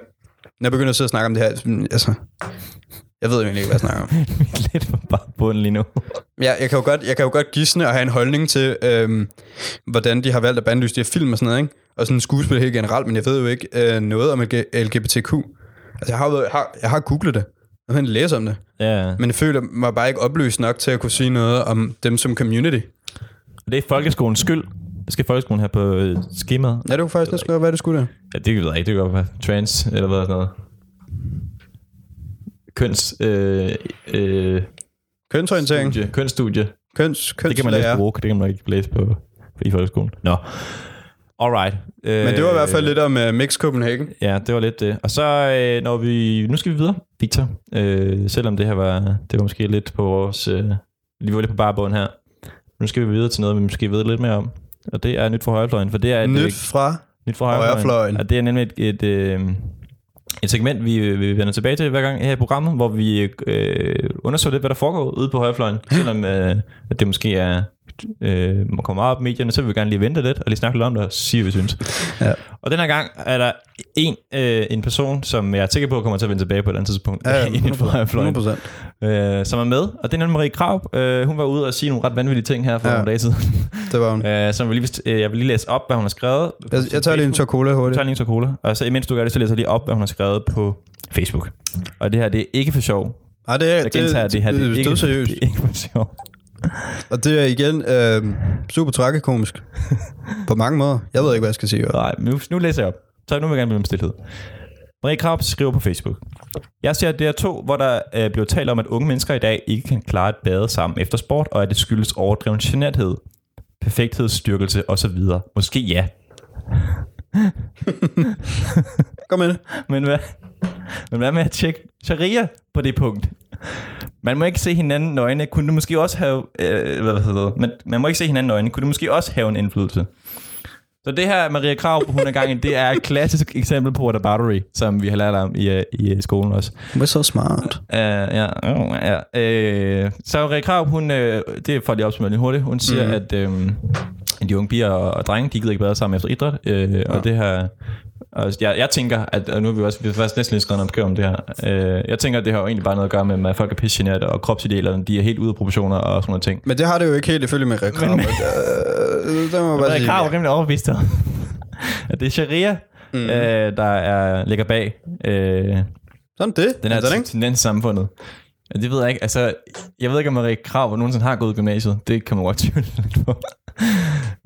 jeg begynder at sidde og snakke om det her, altså, Jeg ved jo egentlig ikke, hvad jeg snakker om. Lidt på bare bunden lige nu. Ja, jeg kan jo godt, jeg kan jo godt gisne og have en holdning til, øhm, hvordan de har valgt at bandlyse de her film og sådan noget, ikke? Og sådan skuespil helt generelt, men jeg ved jo ikke øh, noget om LGBTQ. Altså, jeg har, jo- jeg har, jeg har googlet det. Jeg har læst om det. Ja, Men jeg føler mig bare ikke oplyst nok til at kunne sige noget om dem som community. det er folkeskolens skyld. Det skal folkeskolen have på øh, skemaet. Ja, det kunne faktisk næsten godt være, det skulle det. Ja, det ved jeg ikke. Det godt være trans, eller hvad sådan noget. Køns... Øh, øh, Kønsorientering. studie. Kønsstudie. Køns, køns Det kan man læse på RUG, det kan man ikke læse på, i folkeskolen. Nå. Alright. Øh, Men det var i hvert fald lidt om uh, Mix Copenhagen. Ja, det var lidt det. Og så øh, når vi... Nu skal vi videre, Victor. Øh, selvom det her var... Det var måske lidt på vores... Øh, vi var lidt på barbund her. Nu skal vi videre til noget, vi måske ved lidt mere om. Og det er nyt fra højrefløjen, for det er et, Nyt øh, fra nyt fra højrefløjen. højrefløjen. Og det er nemlig et, et, øh, et segment, vi, vi vender tilbage til hver gang her i programmet, hvor vi øh, undersøger lidt, hvad der foregår ude på højrefløjen. Selvom øh, at det måske er øh, må komme meget op i medierne, så vil vi gerne lige vente lidt og lige snakke lidt om det og sige, hvad vi synes. Ja. Og den her gang er der en, øh, en person, som jeg er sikker på kommer til at vende tilbage på et andet tidspunkt. Ja, i Nyt fra højrefløjen. 100%. Øh, som er med, og det er Marie Krav. Øh, hun var ude og sige nogle ret vanvittige ting her for Ja. nogle dage siden. Det var hun. øh, som jeg, lige, øh, jeg vil lige læse op, hvad hun har skrevet. Jeg, jeg tager lige en tår cola hurtigt. tager lige en tår cola. Og så imens du gør det, så læser jeg lige op, hvad hun har skrevet på Facebook. Og det her, det er ikke for sjov. Nej, det er, Jeg gentager, det, det her, det, er ikke, seriøst. det er ikke for sjov. Og det er igen øh, super tragikomisk. på mange måder. Jeg ved ikke, hvad jeg skal sige. Nej, nu, nu læser jeg op. Så nu vil jeg gerne blive om stillhed. Marie Krab skriver på Facebook. Jeg ser det er to, hvor der øh, bliver talt om, at unge mennesker i dag ikke kan klare et bade sammen efter sport, og at det skyldes overdreven generthed, perfekthedsstyrkelse osv. Måske ja. Kom med det. Men hvad, men hvad med at tjekke sharia på det punkt? Man må ikke se hinanden nøgne. Kunne det måske også have... Øh, hvad hedder det? Man, man må ikke se hinanden nøgne. Kunne det måske også have en indflydelse? Så det her, Maria Krav, hun er gang i, det er et klassisk eksempel på water battery, som vi har lært om i, øh, i øh, skolen også. Du er så smart. Uh, ja, uh, ja. Uh, så Maria Krav, hun, uh, det for lige opsummere lidt hurtigt, hun siger, mm. at um, de unge piger og, og drenge, de gider ikke bade sammen efter idræt, uh, ja. og det her... Og jeg, jeg tænker, at og nu har vi også vi har faktisk næsten lige skrevet opgave om det her. Uh, jeg tænker, at det har jo egentlig bare noget at gøre med, at folk er pissegenerte, og kropsidealerne, de er helt ude af proportioner og sådan noget ting. Men det har det jo ikke helt ifølge med Krav. Men- øh, det må jeg bare sige. Krav er rimelig overbevist om, at det er sharia, Mm. uh, der er, ligger bag uh, Sådan det. den her Sådan, t- tendens i samfundet. Ja, det ved jeg ikke. Altså, jeg ved ikke, om Marie Krav nogensinde har gået i gymnasiet. Det kan man godt tvivle lidt på.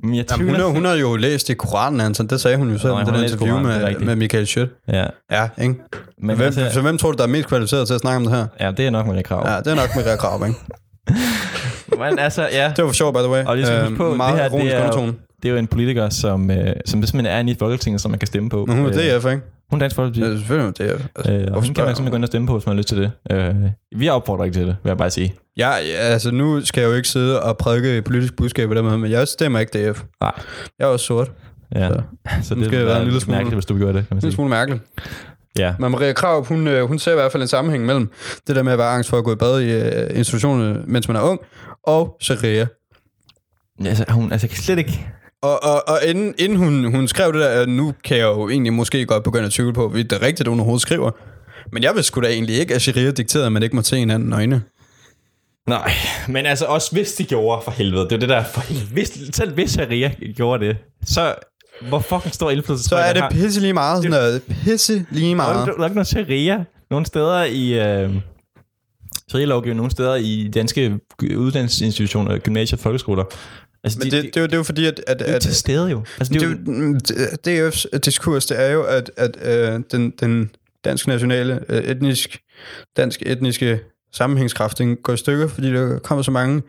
Men jeg Jamen, hun, har, hun har jo læst i Koranen, altså. Det sagde hun jo selv i det læst interview Koranen, det med, med Michael Schødt. Ja, Ja, ikke? men hvem, altså, så hvem tror du, der er mest kvalificeret til at snakke om det her? ja, det er nok Marie Krav. Ja, det er nok med Krav, ikke? Men altså, ja. Det var for sjovt, by the way. Og lige skal huske på, Øh, meget det her, det er, det er jo en politiker, som, øh, som simpelthen er inde i Folketinget, som man kan stemme på. Men hun er Øh, DF, ikke? Hun er dansk folkeparti. Ja, selvfølgelig er hun DF. Altså, Øh, og hun kan man simpelthen gå ind og stemme på, hvis man har lyst til det. Øh, vi opfordrer ikke til det, vil jeg bare sige. Ja, ja, altså nu skal jeg jo ikke sidde og prædike politisk budskab måde, men jeg stemmer ikke DF. Nej. Jeg er også sort. Ja. Så. Så, det skal være en lille smule- mærkeligt, hvis du gjorde det, kan man Det er en sige. smule mærkeligt. Ja. Men Maria Krav, hun, øh, hun ser i hvert fald en sammenhæng mellem det der med at være angst for at gå i bad i øh, institutionen, mens man er ung, og sharia. Altså, hun, altså, jeg kan slet ikke... Og, og, og inden, inden hun, hun skrev det der, nu kan jeg jo egentlig måske godt begynde at tvivle på, hvis det er rigtigt, hun overhovedet skriver. Men jeg vil sgu da egentlig ikke, at sharia dikterede, at man ikke må se hinanden øjne. Nej, men altså også hvis de gjorde for helvede, det er det der, for helvede, hvis, selv hvis Sharia gjorde det, så hvor fucking stor indflydelse Så er det pisse lige meget. Sådan noget. Pisse lige meget. der er ikke noget Sharia nogle steder i... Øh, Sharia-lovgivning nogle steder i danske uddannelsesinstitutioner, gymnasier og folkeskoler. Altså, Men de, det, de, det, er jo- det er jo fordi, at... at, er at til stede jo. Altså, det, det, er jo jo, DF's diskurs, det er jo, at, at øh, den, den dansk nationale, øh, etnisk, dansk etniske sammenhængskraft, den går i stykker, fordi der kommer så mange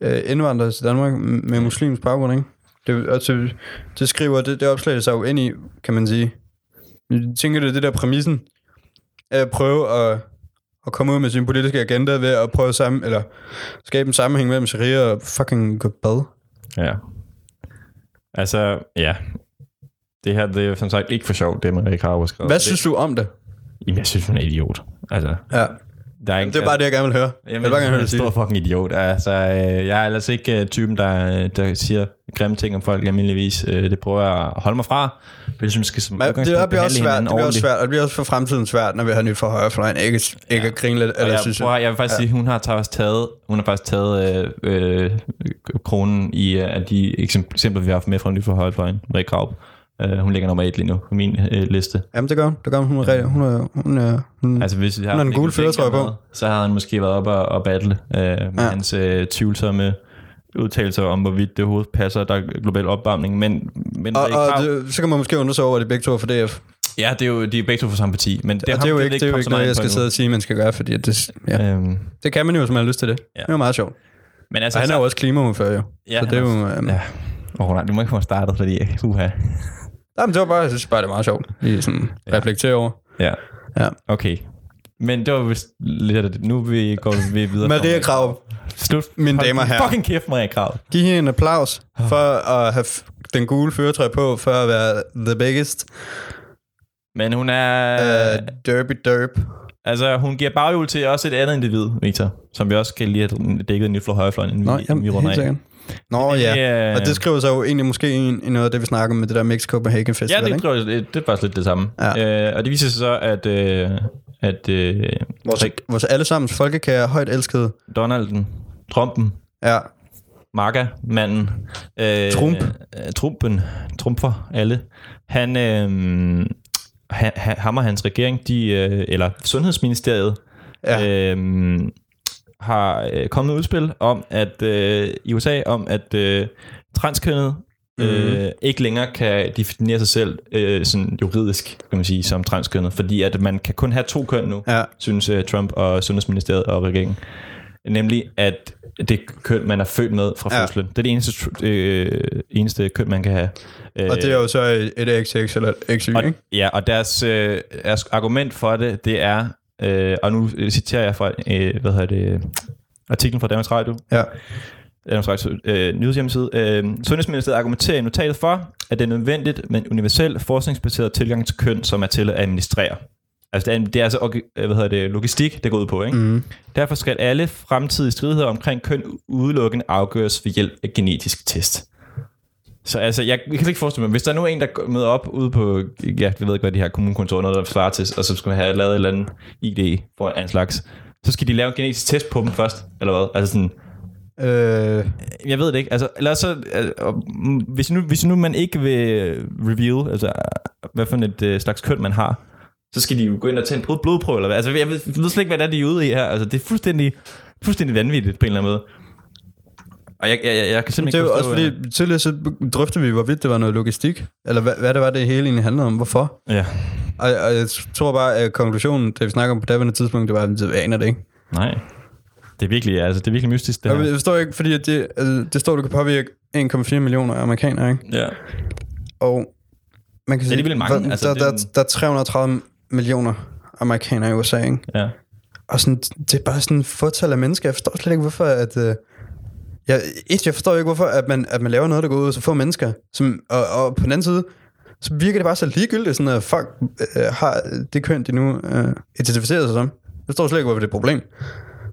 øh, indvandrere til Danmark med muslimsk baggrund, ikke? Det, altså, det skriver, det, det opslag sig jo ind i, kan man sige. Jeg tænker, det er det der præmissen, at prøve at, at komme ud med sin politiske agenda ved at prøve sammen, eller skabe en sammenhæng mellem sharia og fucking gå bad. ja. Altså, ja. Det her, det er som sagt ikke for sjovt, det Marie Krav har skrevet. Hvad det, synes du om det? Jamen, jeg synes, hun er idiot. Altså, Ja. Der er ikke, Det er bare det, jeg gerne vil høre. Jamen, jeg vil bare gerne høre en det stor fucking idiot. Altså, øh, jeg er altså ikke uh, typen, der, der siger grimme ting om folk almindeligvis. Uh, det prøver jeg at holde mig fra. For jeg synes, skal som Men det bliver også svært, det bliver også svært, og det bliver også for fremtiden svært, når vi har nyt for højrefløjen. Ikke, ikke Ja. at grine lidt, eller jeg, synes prøver, jeg vil faktisk ja. sige, hun har faktisk taget, hun har faktisk taget øh, øh, kronen i øh, af de eksem- eksempler, vi har haft med fra Nyt for Højrefløjen. Marie Kraup. Uh, hun ligger nummer et lige nu på min øh, liste. Jamen, det gør hun. Det gør hun. Hun er, hun er, hun er, hun, Altså, hvis Hun har den gule førertrøje Dencker på. Så har han måske været oppe og, og battle øh, med Ja. hans øh, tvivlsomme udtalelser om, hvorvidt det overhovedet passer, der er global opvarmning. Men, men og, og det, så kan man måske undre sig over, at de begge to er for DF. Ja, det er jo, de er begge to fra samme parti, men det, Det, har det er jo ikke, det er jo ikke noget, jeg skal sidde og sige, man skal gøre, fordi det, ja. Øhm, det kan man jo, hvis man har lyst til det. Ja. Det er jo meget sjovt. men altså, Og han er jo også klimaordfører jo. ja, så det er jo... Øhm, Ja. Åh, nej, du må ikke få mig startet, fordi... Uha. Jamen, det var bare, jeg synes bare, det er meget sjovt. Lige sådan Ja. reflektere over. Ja. Ja. Okay. Men det var vist lidt af det. Nu vi går vi videre. Maria Krav, Slut. mine damer og herrer. Fucking kæft, Maria Krav. Giv hende en applaus for at have den gule føretrøje på, for at være the biggest Men hun er... uh, derby derp. Altså, hun giver baghjul til også et andet individ, Victor, som vi også kan lige have dækket nyt for højrefløjen, inden Nå, vi, jamen, vi runder helt af. sikkert. Nå Det ja, er- og det skriver sig jo egentlig måske i noget af det, vi snakker om med det der Mix Copenhagen Ja, Festival, det, ikke? tror jeg, det, det er faktisk lidt det samme. Ja. Øh, og det viser sig så, at, øh, at øh, Vores, vores allesammens folkekære, højt elskede. Donalden, Trumpen, Ja, MAGA-manden, øh, Trump. øh, Trumpen, Trumper, alle, han, øh, han, ham og hans regering, de, øh, eller Sundhedsministeriet, ja. øh, har øh, kommet et udspil om, at øh, i USA, om at øh, transkønnet øh, Mhm. ikke længere kan definere sig selv øh, sådan juridisk, kan man sige, som transkønnet, fordi at man kan kun have to køn nu, ja. synes øh, Trump og Sundhedsministeriet og regeringen. Nemlig, at det køn, man er født med fra Ja. fødslen, det er det eneste, øh, eneste køn, man kan have. Og det er jo så et, et XX eller et XY, og, ikke? ja, og deres, øh, deres argument for det, det er, øh, og nu citerer jeg fra, øh, hvad hedder det, artiklen fra Danmarks Radio, Ja. Danmarks Radio øh, nyhedshjemmeside. Øh, Sundhedsministeriet argumenterer i notatet for, at det er nødvendigt med en universel forskningsbaseret tilgang til køn, som er til at administrere. Altså, det er, det er altså øh, hvad hedder det, logistik, det går ud på, ikke? Mm. Derfor skal alle fremtidige stridigheder omkring køn udelukkende afgøres ved hjælp af genetisk test. Så altså, jeg, jeg kan ikke forestille mig, hvis der nu er en, der møder op ude på, ja, jeg ved ikke, hvad de her kommunekontorer, noget der svarer til, og så skal man have lavet et eller andet ID for en slags, så skal de lave en genetisk test på dem først, eller hvad? Altså sådan, Øh, jeg ved det ikke. Altså, lad os så, øh, hvis, nu, hvis nu man ikke vil reveal, altså, hvad for et øh, slags køn man har, så skal de jo gå ind og tage en blod- blodprøve, eller hvad? Altså, jeg ved, jeg ved slet ikke, hvad det er, de er ude i her. Altså, det er fuldstændig, fuldstændig vanvittigt på en eller anden måde. Og jeg, jeg, jeg, jeg kan det simpelthen er jo også fordi, tidligere så drøftede vi, hvorvidt det var noget logistik, eller hvad, hvad det var, det hele egentlig handlede om. Hvorfor? Ja, Og, og jeg tror bare, at konklusionen, det vi snakker om på daværende tidspunkt, det var, at vi aner det ikke. nej. Det er virkelig, altså, det er virkelig mystisk, det Jeg, her. jeg forstår ikke, fordi det, altså, det står, at du kan påvirke 1,4 millioner amerikanere, ikke? Ja. Og man kan er sige, alligevel mange, der, altså, der, det er der, en- der er 330 millioner amerikanere i USA, ikke? ja. Og sådan, det er bare sådan et fortal af mennesker. Jeg forstår slet ikke, hvorfor at... Øh, jeg, et, jeg forstår ikke, hvorfor at man, at man laver noget, der går ud så få mennesker. Som, og, og på den anden side, så virker det bare så ligegyldigt, sådan at folk øh, har det køn, de nu øh, identificerer sig som. Jeg forstår slet ikke, hvorfor det er et problem.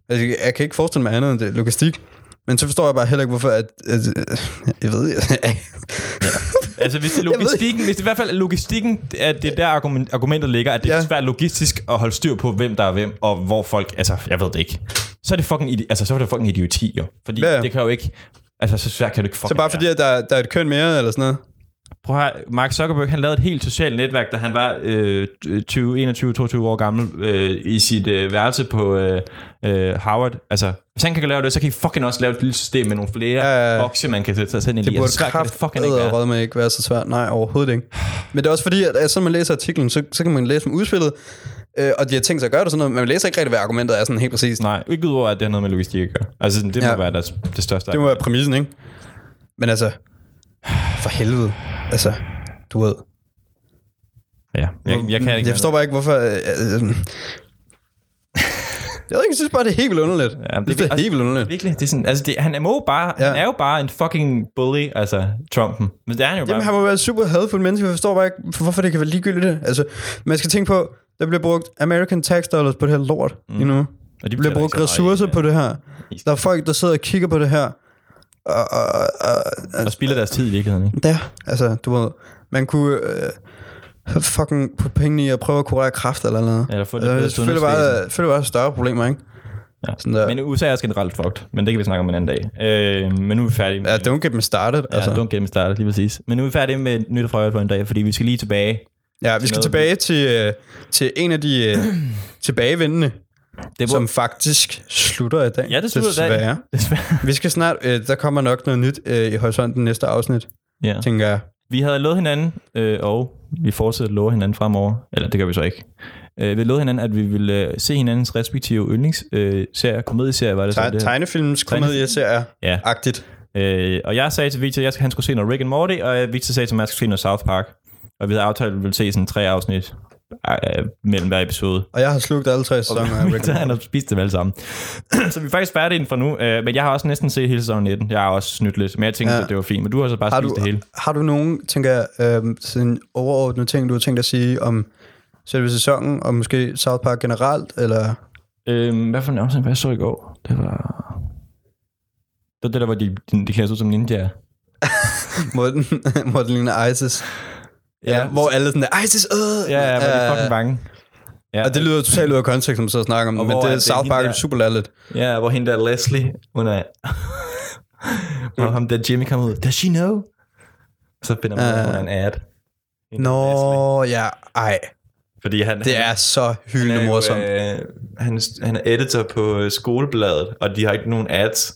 Altså, jeg, jeg kan ikke forestille mig andet end det logistik. Men så forstår jeg bare heller ikke, hvorfor at... at øh, jeg ved jeg, Altså hvis det logistikken, hvis det i hvert fald er logistikken, at det er der argument, argumentet ligger, at det er Ja. svært logistisk at holde styr på, hvem der er hvem, og hvor folk, altså jeg ved det ikke. Så er det fucking, idi- altså så er det fucking idioti jo. Fordi Ja, ja. det kan jo ikke, altså så svært kan det ikke fucking så bare fordi, at der, der er et køn mere, eller sådan noget. Prøv høre, Mark Zuckerberg, han lavede et helt socialt netværk, da han var øh, 20, 21, 22 år gammel øh, i sit øh, værelse på øh, øh, Harvard. Altså, hvis han kan lave det, så kan I fucking også lave et lille system med nogle flere Ja, ja, bokse, man kan sætte sig ind i. Det burde Altså, kan det fucking ikke være. kraft med ikke være så svært. Nej, overhovedet ikke. Men det er også fordi, at, at så man læser artiklen, så, så kan man læse om udspillet, øh, og de har tænkt sig at gøre det sådan noget, men man læser ikke rigtig, hvad argumentet er sådan helt præcist. Nej, ikke udover, at det har noget med logistik at gøre. Altså, det må Ja. være deres, det største. Det må være præmissen, ikke? Men altså, for helvede. Altså, du ved. Ja, jeg, jeg kan ikke... Jeg forstår bare ikke, hvorfor... Øh, øh, jeg ved ikke, jeg synes bare, det er helt vildt underligt. Ja, det, det er helt vildt underligt. Virkelig, det er sådan, altså det, han er må bare, ja. Han er jo bare en fucking bully, altså Trumpen. Men det er han jo bare. Jamen, han må være super hadfuld menneske. Jeg forstår bare ikke, hvorfor det kan være ligegyldigt det. Altså, man skal tænke på, der bliver brugt American tax dollars på det her lort mm. lige nu. Og de bliver brugt ressourcer på det her. Der er folk, der sidder og kigger på det her. Og, og, og, Og spilder deres tid i virkeligheden, ikke? der, altså, du ved, man kunne øh, fucking putte penge i at prøve at kurere kræft eller noget. Eller få det bedre selvfølgelig bare, selvfølgelig bare større problemer, ikke? Ja. Sådan der. Men USA er også generelt fucked, men det kan vi snakke om en anden dag. Øh, men nu er vi færdige med... Ja, don't get me started. Ja, Altså. don't get me started, lige præcis. Men nu er vi færdige med nyt fra på en dag, fordi vi skal lige tilbage. Ja, vi skal noget- tilbage til, øh, til en af de øh, tilbagevendende, Det som faktisk slutter i dag. Ja, det slutter i dag. desværre. Desværre. Vi skal snart, øh, der kommer nok noget nyt øh, i horisonten næste afsnit, Ja. tænker jeg. Vi havde lovet hinanden, øh, og vi fortsætter at love hinanden fremover. Eller det gør vi så ikke. Øh, vi lovede hinanden, at vi ville øh, se hinandens respektive yndlingsserier, komedieserier, var det så Te- det? tegnefilms komedieserier Ja. agtigt. Øh, og jeg sagde til Victor, at han skulle se noget Rick and Morty, og øh, Victor sagde til mig, at jeg skulle se noget South Park. Og vi havde aftalt, at vi ville se sådan tre afsnit øh, mellem hver episode. Og jeg har slugt alle tre sæsoner af Rick han har spist dem alle sammen. så vi er faktisk færdige inden for nu. Øh, men jeg har også næsten set hele sæson 19. Jeg har også snydt lidt, men jeg tænkte, Ja. at det var fint. Men du har så bare Har spist du, det hele. har du nogen, tænker jeg, øh, sådan overordnede ting, du har tænkt at sige om selve sæsonen, og måske South Park generelt, eller... Øh, hvad for en afsnit jeg så i går? Det var... Det var det der, hvor de, de, de klæder sig ud som ninjaer. Måden, måden ligner ISIS. Ja, hvor alle sådan der, ISIS, øh! Ja, ja, de er fucking bange. Ja, Og det lyder totalt ud af kontekst, når man så snakker om det, Og men det er er det South Park er der- super latterligt. Ja, hvor hende der Leslie, hun er... hvor ham der Jimmy kommer ud. Does she know? Så finder man, uh, hun er en ad. Nå, ja, ej. Fordi han, Det er så hyldende er morsomt. øh, han, han er editor på øh, skolebladet, og de har ikke nogen ads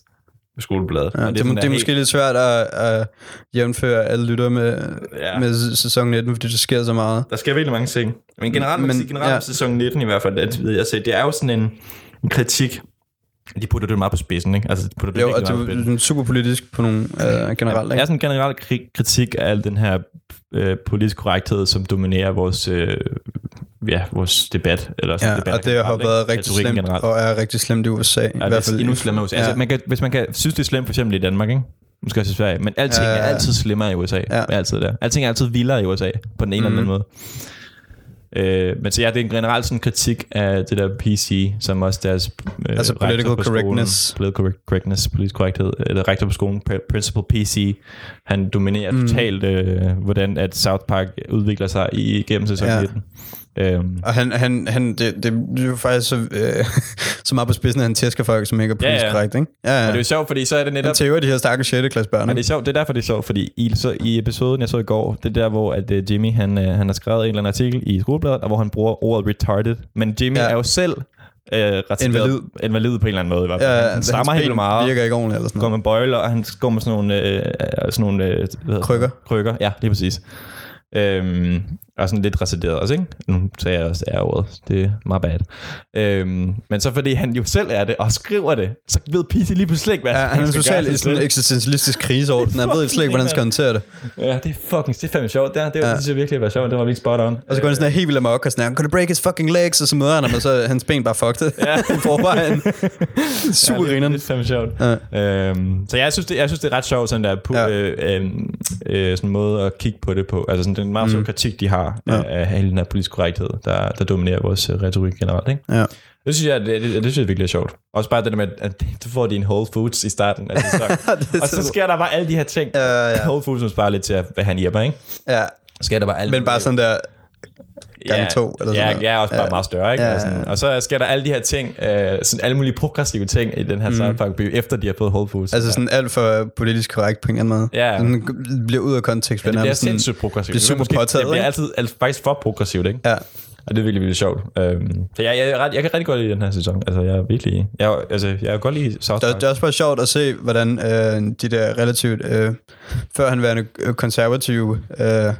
på skolebladet. Ja, det, er, sådan det er helt- måske lidt svært at, at jævnføre alle lytter med, Ja. med sæson 19, fordi der sker så meget. Der sker virkelig mange ting. Men generelt, men, sige, generelt ja. sæson 19 i hvert fald, det, ved jeg, så det er jo sådan en, en kritik. De putter det meget på spidsen, ikke? Altså, de putter det Jo, og det er super politisk på nogle øh, generelt, Det ikke? er sådan en generel kri- kritik af al den her øh, politisk korrekthed, som dominerer vores, øh, ja, vores debat. Eller Ja, debat og det har været rigtig slemt, generelt. og er rigtig slemt i USA. I Ja, hvert det fald. er endnu slemmere i USA. Ja. Altså, man kan, hvis man kan synes, det er slemt for eksempel i Danmark, ikke? Måske også i Sverige, men alting Ja, ja, er ja. altid slemmere i USA. Ja. Er altid der. Alting er altid vildere i USA, på den ene eller Mhm. anden måde. Øh, men så ja, det er en generelt sådan kritik af det der PC, som også deres øh, Altså political på skolen- correctness. political correctness, politisk korrekthed, eller rektor på skolen, pr- principal PC, han dominerer Mm. mm. totalt, øh, hvordan at South Park udvikler sig i, igennem sæson ja. 19. Øhm, Og han, han, han det, det, er jo faktisk så, øh, så meget på spidsen, at han tæsker folk, som ikke er politisk Ja, ja. korrekt, ikke? Ja, og ja. det er jo sjovt, fordi så er det netop... Han tæver de her stakke 6. klasse børn, Men det er sjovt, det er derfor, det er sjovt, fordi i, så, i episoden, jeg så i går, det er der, hvor at, uh, Jimmy han, uh, han har skrevet en eller anden artikel i skolebladet, og hvor han bruger ordet retarded. Men Jimmy Ja. er jo selv retarderet, Invalid. invalid på en eller anden måde. I hvert fald. Ja, han stammer helt meget, virker ikke ordentligt eller sådan går noget. med bøjler, og han går med sådan nogle, øh, øh, sådan nogle øh, hvad? Krykker. krykker. Ja, lige præcis. Øhm, og sådan lidt retarderet også, ikke? Nu sagde jeg også det er ordet. Det er meget bad. Øhm, men så fordi han jo selv er det, og skriver det, så ved PC lige pludselig ikke, hvad Ja, han er skal totalt gøre i sådan en eksistentialistisk kriseorden. Han ved ikke slet ikke, hvordan han skal håndtere det. Ja, det er fucking, det er fandme sjovt. Det, er, det, Ja. ja. det synes jeg virkelig var sjovt. Det var virkelig spot on. Og så går han sådan her helt vildt amok og sådan her, gonna break his fucking legs, og så møder han ham, og så er hans ben bare fucked Ja. i forvejen. Super ja, det, det er fandme sjovt. Ja. Øhm, så jeg synes, det, jeg synes, det er ret sjovt, sådan der pu- Ja. øh, øh, øh, sådan en måde at kigge på det på. Altså sådan, det er en meget mm. kritik, de har Ja. ja. af, af hele den her politisk korrekthed, der, der dominerer vores øh, retorik generelt. Ikke? Ja. Det synes jeg, det, det, det synes jeg virkelig er sjovt. Også bare det der med, at du får din Whole Foods i starten af sæsonen. Det og så sker der bare alle de her ting. Ja, ja. Whole Foods, som sparer lidt til at have en hjælper, ikke? ja. Så sker der bare alt Men bare sådan der, gange ja, to, eller sådan ja, noget. ja, også bare Ja. meget større, ikke? Ja, Ja, ja, og, sådan, og så sker der alle de her ting, øh, sådan alle mulige progressive ting i den her mm. South Park by, efter de har fået Whole Foods. altså sådan alt for politisk korrekt på en eller anden måde. Ja. Sådan bliver ud af kontekst. ja, det bliver sådan- sindssygt progressivt. bliver super Det er måske- påtaget, Det bliver altid alt, faktisk for progressivt, ikke? Ja. Og det er virkelig, virkelig sjovt. Øhm, så jeg, jeg, er ret, jeg kan rigtig godt lide den her sæson. Altså, jeg er virkelig... Jeg, er- altså, jeg kan godt lide South Det, er- Park. det er også bare sjovt at se, hvordan øh, de der relativt øh, førhenværende øh, konservative øh,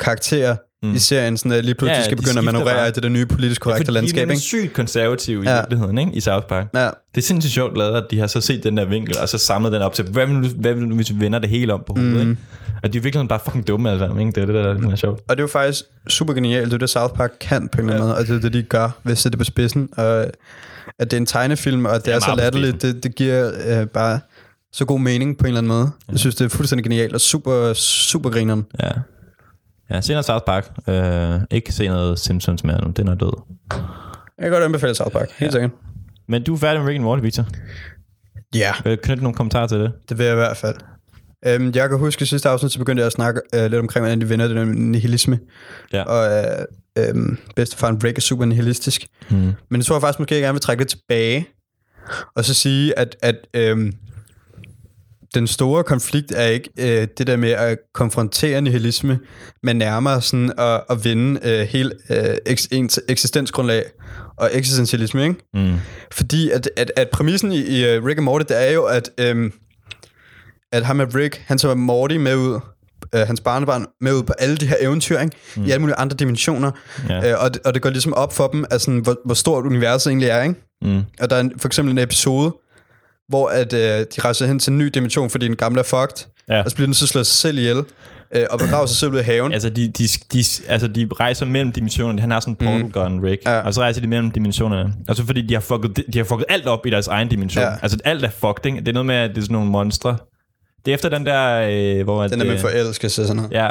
karakterer mm. i serien sådan, at lige pludselig Ja, skal de begynde at manøvrere bare. i det der nye politisk korrekte Fordi landskab. de er sygt konservative i Ja. virkeligheden, ikke? I South Park. Ja, Det er sindssygt sjovt lavet, at de har så set den der vinkel, og så samlet den op til, hvad vil nu, hvad vil nu hvis vi vender det hele om på hovedet, mm. ikke? Og de er virkelig bare fucking dumme alle sammen, ikke? Det er det, der er, er sjovt. og det er jo faktisk super genialt. Det er det, South Park kan på en eller anden Ja. måde, og det er det, de gør ved at sætte det på spidsen. Og at det er en tegnefilm, og at det er er, så latterligt, det, det giver øh, bare så god mening på en eller anden måde. Jeg synes, det er fuldstændig genialt og super, super grineren. Ja. Ja, se noget South Park. Øh, ikke se noget Simpsons mere nu, den er død. Jeg kan godt anbefale South Park, helt Ja. sikkert. Men du er færdig med Rick and Morty, Victor. Ja, Vil du knytte nogle kommentarer til det? det vil jeg i hvert fald. Øhm, jeg kan huske, at i sidste afsnit, så begyndte jeg at snakke øh, lidt omkring, hvordan de vender det der nihilisme. Ja. Og øh, øh, bedstefaren Rick er super nihilistisk. Mm. Men jeg tror faktisk måske, jeg gerne vil trække lidt tilbage, og så sige, at, at øhm, den store konflikt er ikke øh, det der med at konfrontere nihilisme, men nærmere sådan at, at vinde øh, hele øh, eks, ens eksistensgrundlag og eksistentialisme, ikke? Mm. Fordi at, at, at præmissen i, i uh, Rick and Morty, det er jo, at, øhm, at ham med Rick, han tager Morty med ud, øh, hans barnebarn med ud på alle de her eventyr, ikke? Mm. i alle mulige andre dimensioner. Ja. Øh, og, det, og det går ligesom op for dem, at sådan, hvor, hvor stort universet egentlig er. Ikke? Mm. Og der er en, for eksempel en episode, hvor at, øh, de rejser hen til en ny dimension, fordi den gamle er fucked, Ja. og så bliver den så slået sig selv ihjel, øh, og begraver sig selv ud i haven. Altså de, de, de, altså, de rejser mellem dimensionerne. Han har sådan en portal gun, Rick. Ja. Og så rejser de mellem dimensionerne. Altså fordi de har, fucket, de har fucket alt op i deres egen dimension. Ja. Altså alt er fucked, ikke? Det er noget med, at det er sådan nogle monstre. Det er efter den der, øh, hvor... At, Den er med øh, forelskelse og sådan noget. Ja.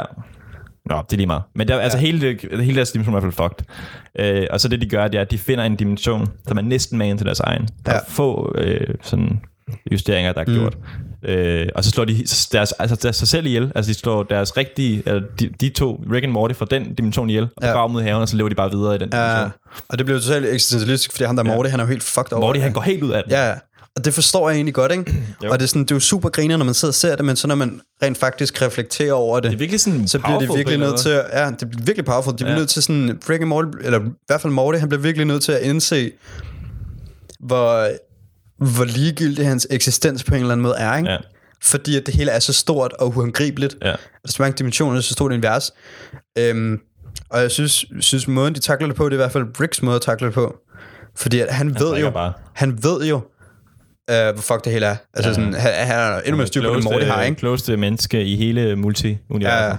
Nå, det er lige meget. Men der, ja. altså hele, det- hele deres dimension er i hvert fald fucked. Øh, og så det, de gør, det er, at de finder en dimension, som er næsten magen til deres egen. Der Ja. er få øh, sådan justeringer, der er gjort. Øh, og så slår de deres, altså deres, sig selv ihjel. Altså de slår deres rigtige, eller de, de to, Rick and Morty, fra den dimension ihjel, og Ja. ud i haven, og så lever de bare videre i den Ja, dimension. og det bliver totalt eksistentialistisk, fordi han der Morty, han er jo helt fucked over. Morty, han går helt ud af den. Ja, og det forstår jeg egentlig godt, ikke? Jo. og det er, sådan, det er jo super griner, når man sidder og ser det, men så når man rent faktisk reflekterer over det, Det er virkelig sådan så bliver de powerful virkelig nødt til at, ja, det bliver virkelig powerful. De bliver Ja. nødt til sådan, Rick and Morty, eller i hvert fald Morty, han bliver virkelig nødt til at indse, hvor, hvor ligegyldig hans eksistens på en eller anden måde er, ikke? Ja. Fordi at det hele er så stort og uhåndgribeligt. Ja. Der er så mange dimensioner, så stort univers. Øhm, og jeg synes, synes måden, de takler det på, det er i hvert fald Ricks måde at takle det på. Fordi at han, ved drikker jo, bare. han ved jo, øh, hvor fuck det hele er. Altså Ja. sådan, han, han er endnu mere styr på det, Morty har, ikke? klogeste menneske i hele multi-universet. Ja,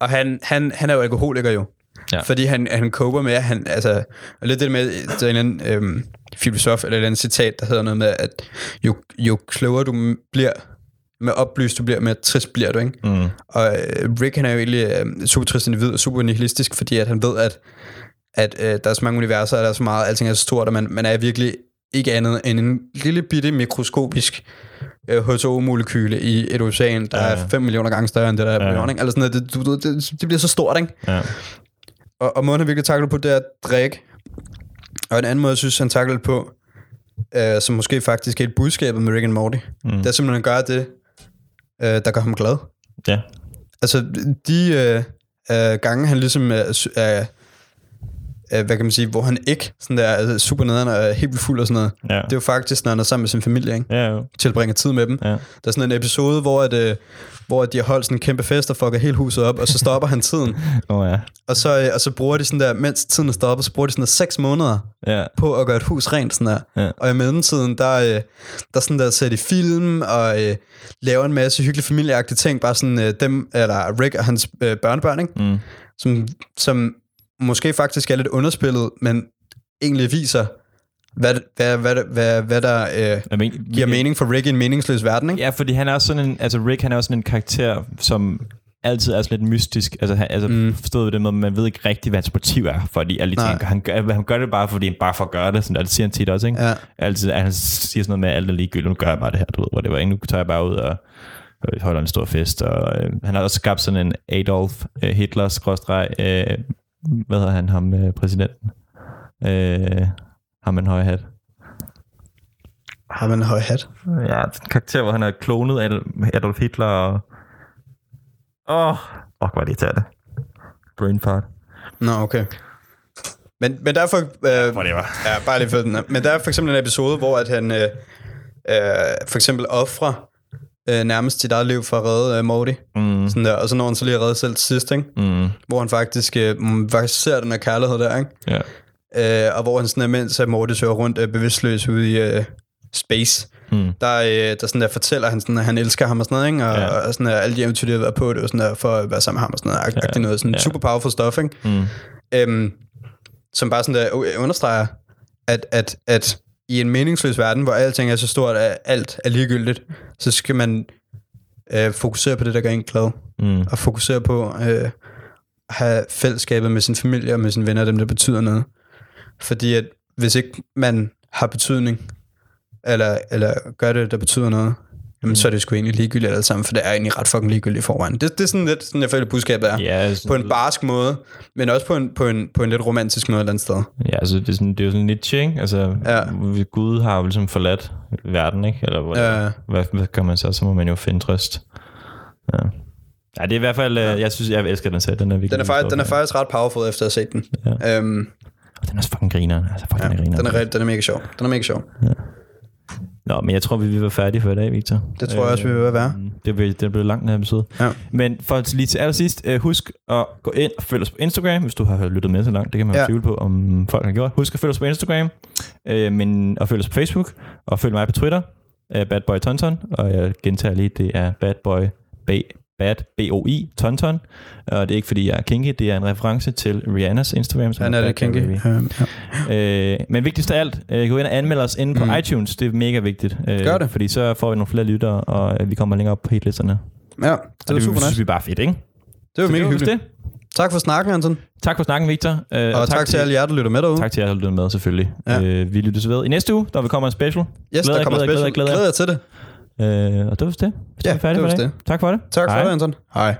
og han, han, han er jo alkoholiker jo. Ja. Fordi han, han koper med, han, altså, og lidt det med, der er en anden øhm, filosof, eller andet citat, der hedder noget med, at jo, jo klogere du bliver, med oplyst du bliver, med trist bliver du, ikke? Mm. Og øh, Rick, han er jo egentlig øh, super trist individ, og super nihilistisk, fordi at han ved, at, at øh, der er så mange universer, og der er så meget, alting er så stort, og man, man er virkelig ikke andet end en lille bitte mikroskopisk øh, H2O-molekyle i et ocean, der Ja, er 5 millioner gange større end det, der er på Ja, jorden? Eller sådan noget. Det, det, det bliver så stort, ikke? Ja. Og, og måden, han virkelig takler på, det er at drikke. Og en anden måde, jeg synes, han takler på, øh, som måske faktisk er et budskabet med Rick and Morty, mm. det er simpelthen at gøre det, øh, der gør ham glad. ja. Altså, de øh, øh, gange, han ligesom er, sy- er, er, hvad kan man sige, hvor han ikke sådan der, er super nederen og er helt vildt fuld og sådan noget. Ja. Det er jo faktisk, når han er sammen med sin familie, ikke? Ja, jo. tilbringer tid med dem. Ja. Der er sådan en episode, hvor, at, øh, hvor de har holdt sådan en kæmpe fest og fucker hele huset op, og så stopper han tiden. Oh, ja. Og så, øh, og så bruger de sådan der, mens tiden er stoppet, så bruger de sådan der seks måneder Ja. på at gøre et hus rent sådan der. Ja. Og i mellemtiden, der, øh, der sådan der ser de film og øh, laver en masse hyggelige familieagtige ting, bare sådan øh, dem, eller Rick og hans øh, børnebørn, ikke? Mm. Som, som måske faktisk er lidt underspillet, men egentlig viser, hvad, hvad, hvad, hvad, hvad der øh, Jeg men, giver mening for Rick i en meningsløs verden, ikke? Ja, fordi han er også sådan en, altså Rick, han er også sådan en karakter, som altid er sådan lidt mystisk. Altså, han, altså mm. forstået ved det måde, man ved ikke rigtigt, hvad hans motiv er, fordi alle de ting, han gør, han gør det bare, fordi han bare for at gøre det. Sådan, og det siger han tit også, ikke? Ja. Altid, han siger sådan noget med, at alt er ligegyldigt, nu gør jeg bare det her, du ved, hvor det var, ikke? nu tager jeg bare ud og, holder en stor fest. Og, øh, han har også skabt sådan en Adolf øh, Hitler, skråstreg, øh, hvad hedder han, ham øh, præsidenten? Øh, ham med en høj hat. Har man en høj hat? Ja, en karakter, hvor han er klonet af Adolf Hitler og... Åh, oh, oh, hvor er det irriterende. Brain fart. Nå, okay. Men, men derfor... Øh, Whatever. ja, bare lige for den. Men der er for eksempel en episode, hvor at han øh, øh, for eksempel offrer øh, nærmest sit eget liv for at redde øh, Morty. Mm, Sådan der, og så når han så lige at redde selv sidst, ikke? mm, hvor han faktisk, øh, mm, faktisk ser den her kærlighed der, ikke? ja. Øh, og hvor han sådan er, mens Morty søger rundt øh, bevidstløs ude i øh, space, Mm. der, øh, der sådan der fortæller han sådan, at han elsker ham og sådan noget, ikke? Og, Ja. og sådan der, alle de eventyr, de har været på, det var sådan der, for at være sammen med ham og sådan noget, ja. Ja. noget sådan Ja. super powerful stuff, ikke? Mm, Øhm, som bare sådan der understreger, at, at, at i en meningsløs verden, hvor alting er så stort, at alt er ligegyldigt, så skal man øh, fokusere på det, der gør en glad, mm, og fokusere på øh, at have fællesskabet med sin familie og med sine venner, dem der betyder noget. Fordi at hvis ikke man har betydning, eller, eller gør det, der betyder noget, jamen, så er det sgu egentlig ligegyldigt alt sammen, for det er egentlig ret fucking ligegyldigt i forvejen. Det, det er sådan lidt, sådan jeg føler, budskabet er. Ja, På en barsk måde, men også på en, på en, på en lidt romantisk måde et eller andet sted. Ja, altså det er, sådan, det er jo sådan Nietzsche, ikke? Altså, Ja. ja. Gud har jo ligesom forladt verden, ikke? Eller hvad, Ja. hvad, hvad kan man så? Så må man jo finde trøst. Ja. Ja, det er i hvert fald, ja. jeg synes, jeg elsker den serie. Den er, virkelig Den er, faktisk, den er faktisk ret powerful, efter at have set den. Ja. Øhm, Og den er også fucking griner. Altså, fuck, ja, den er griner. den, er, den er mega sjov. Den er mega sjov. Nå, men jeg tror, vi vil være færdige for i dag, Victor. Det tror jeg også, vi vil være. Det bliver, det bliver langt, den her episode. Ja. Men for lige til allersidst, øh, husk at gå ind og følge os på Instagram, hvis du har lyttet med så langt. Det kan man Ja. tvivle på, om folk har gjort. Husk at følge os på Instagram, øh, men, og følge os på Facebook, og følg mig på Twitter, øh, Bad Boy Tonton, og jeg gentager lige, det er Bad Boy B Bad B-O-I, Tonton. Og det er ikke, fordi jeg er kinky, det er en reference til Rihannas Instagram. som Han er Bad det kinky. Øhm, ja. Øh, men vigtigst af alt, øh, gå ind og anmelde os inde på Mm. iTunes. Det er mega vigtigt. Øh, Gør det. Fordi så får vi nogle flere lyttere, og øh, vi kommer længere op på hitlisterne. ja, det Og det super synes nice. vi bare er fedt, ikke? Det var Så mega hyggeligt. Det. Tak for snakken, Anton. Tak for snakken, Victor. Øh, Og, tak, til alle jer, der lytter med derude. Tak til jer, der lyttede med, selvfølgelig. Ja. Øh, vi lyttes ved i næste uge, der vil komme en special. Yes, Glæder der kommer glæder special. glæder Glæder jer til det. Øh, og det var det. Så Ja, er det var vist dag. Tak for det. Tak for Hej. det, Anton. Hej.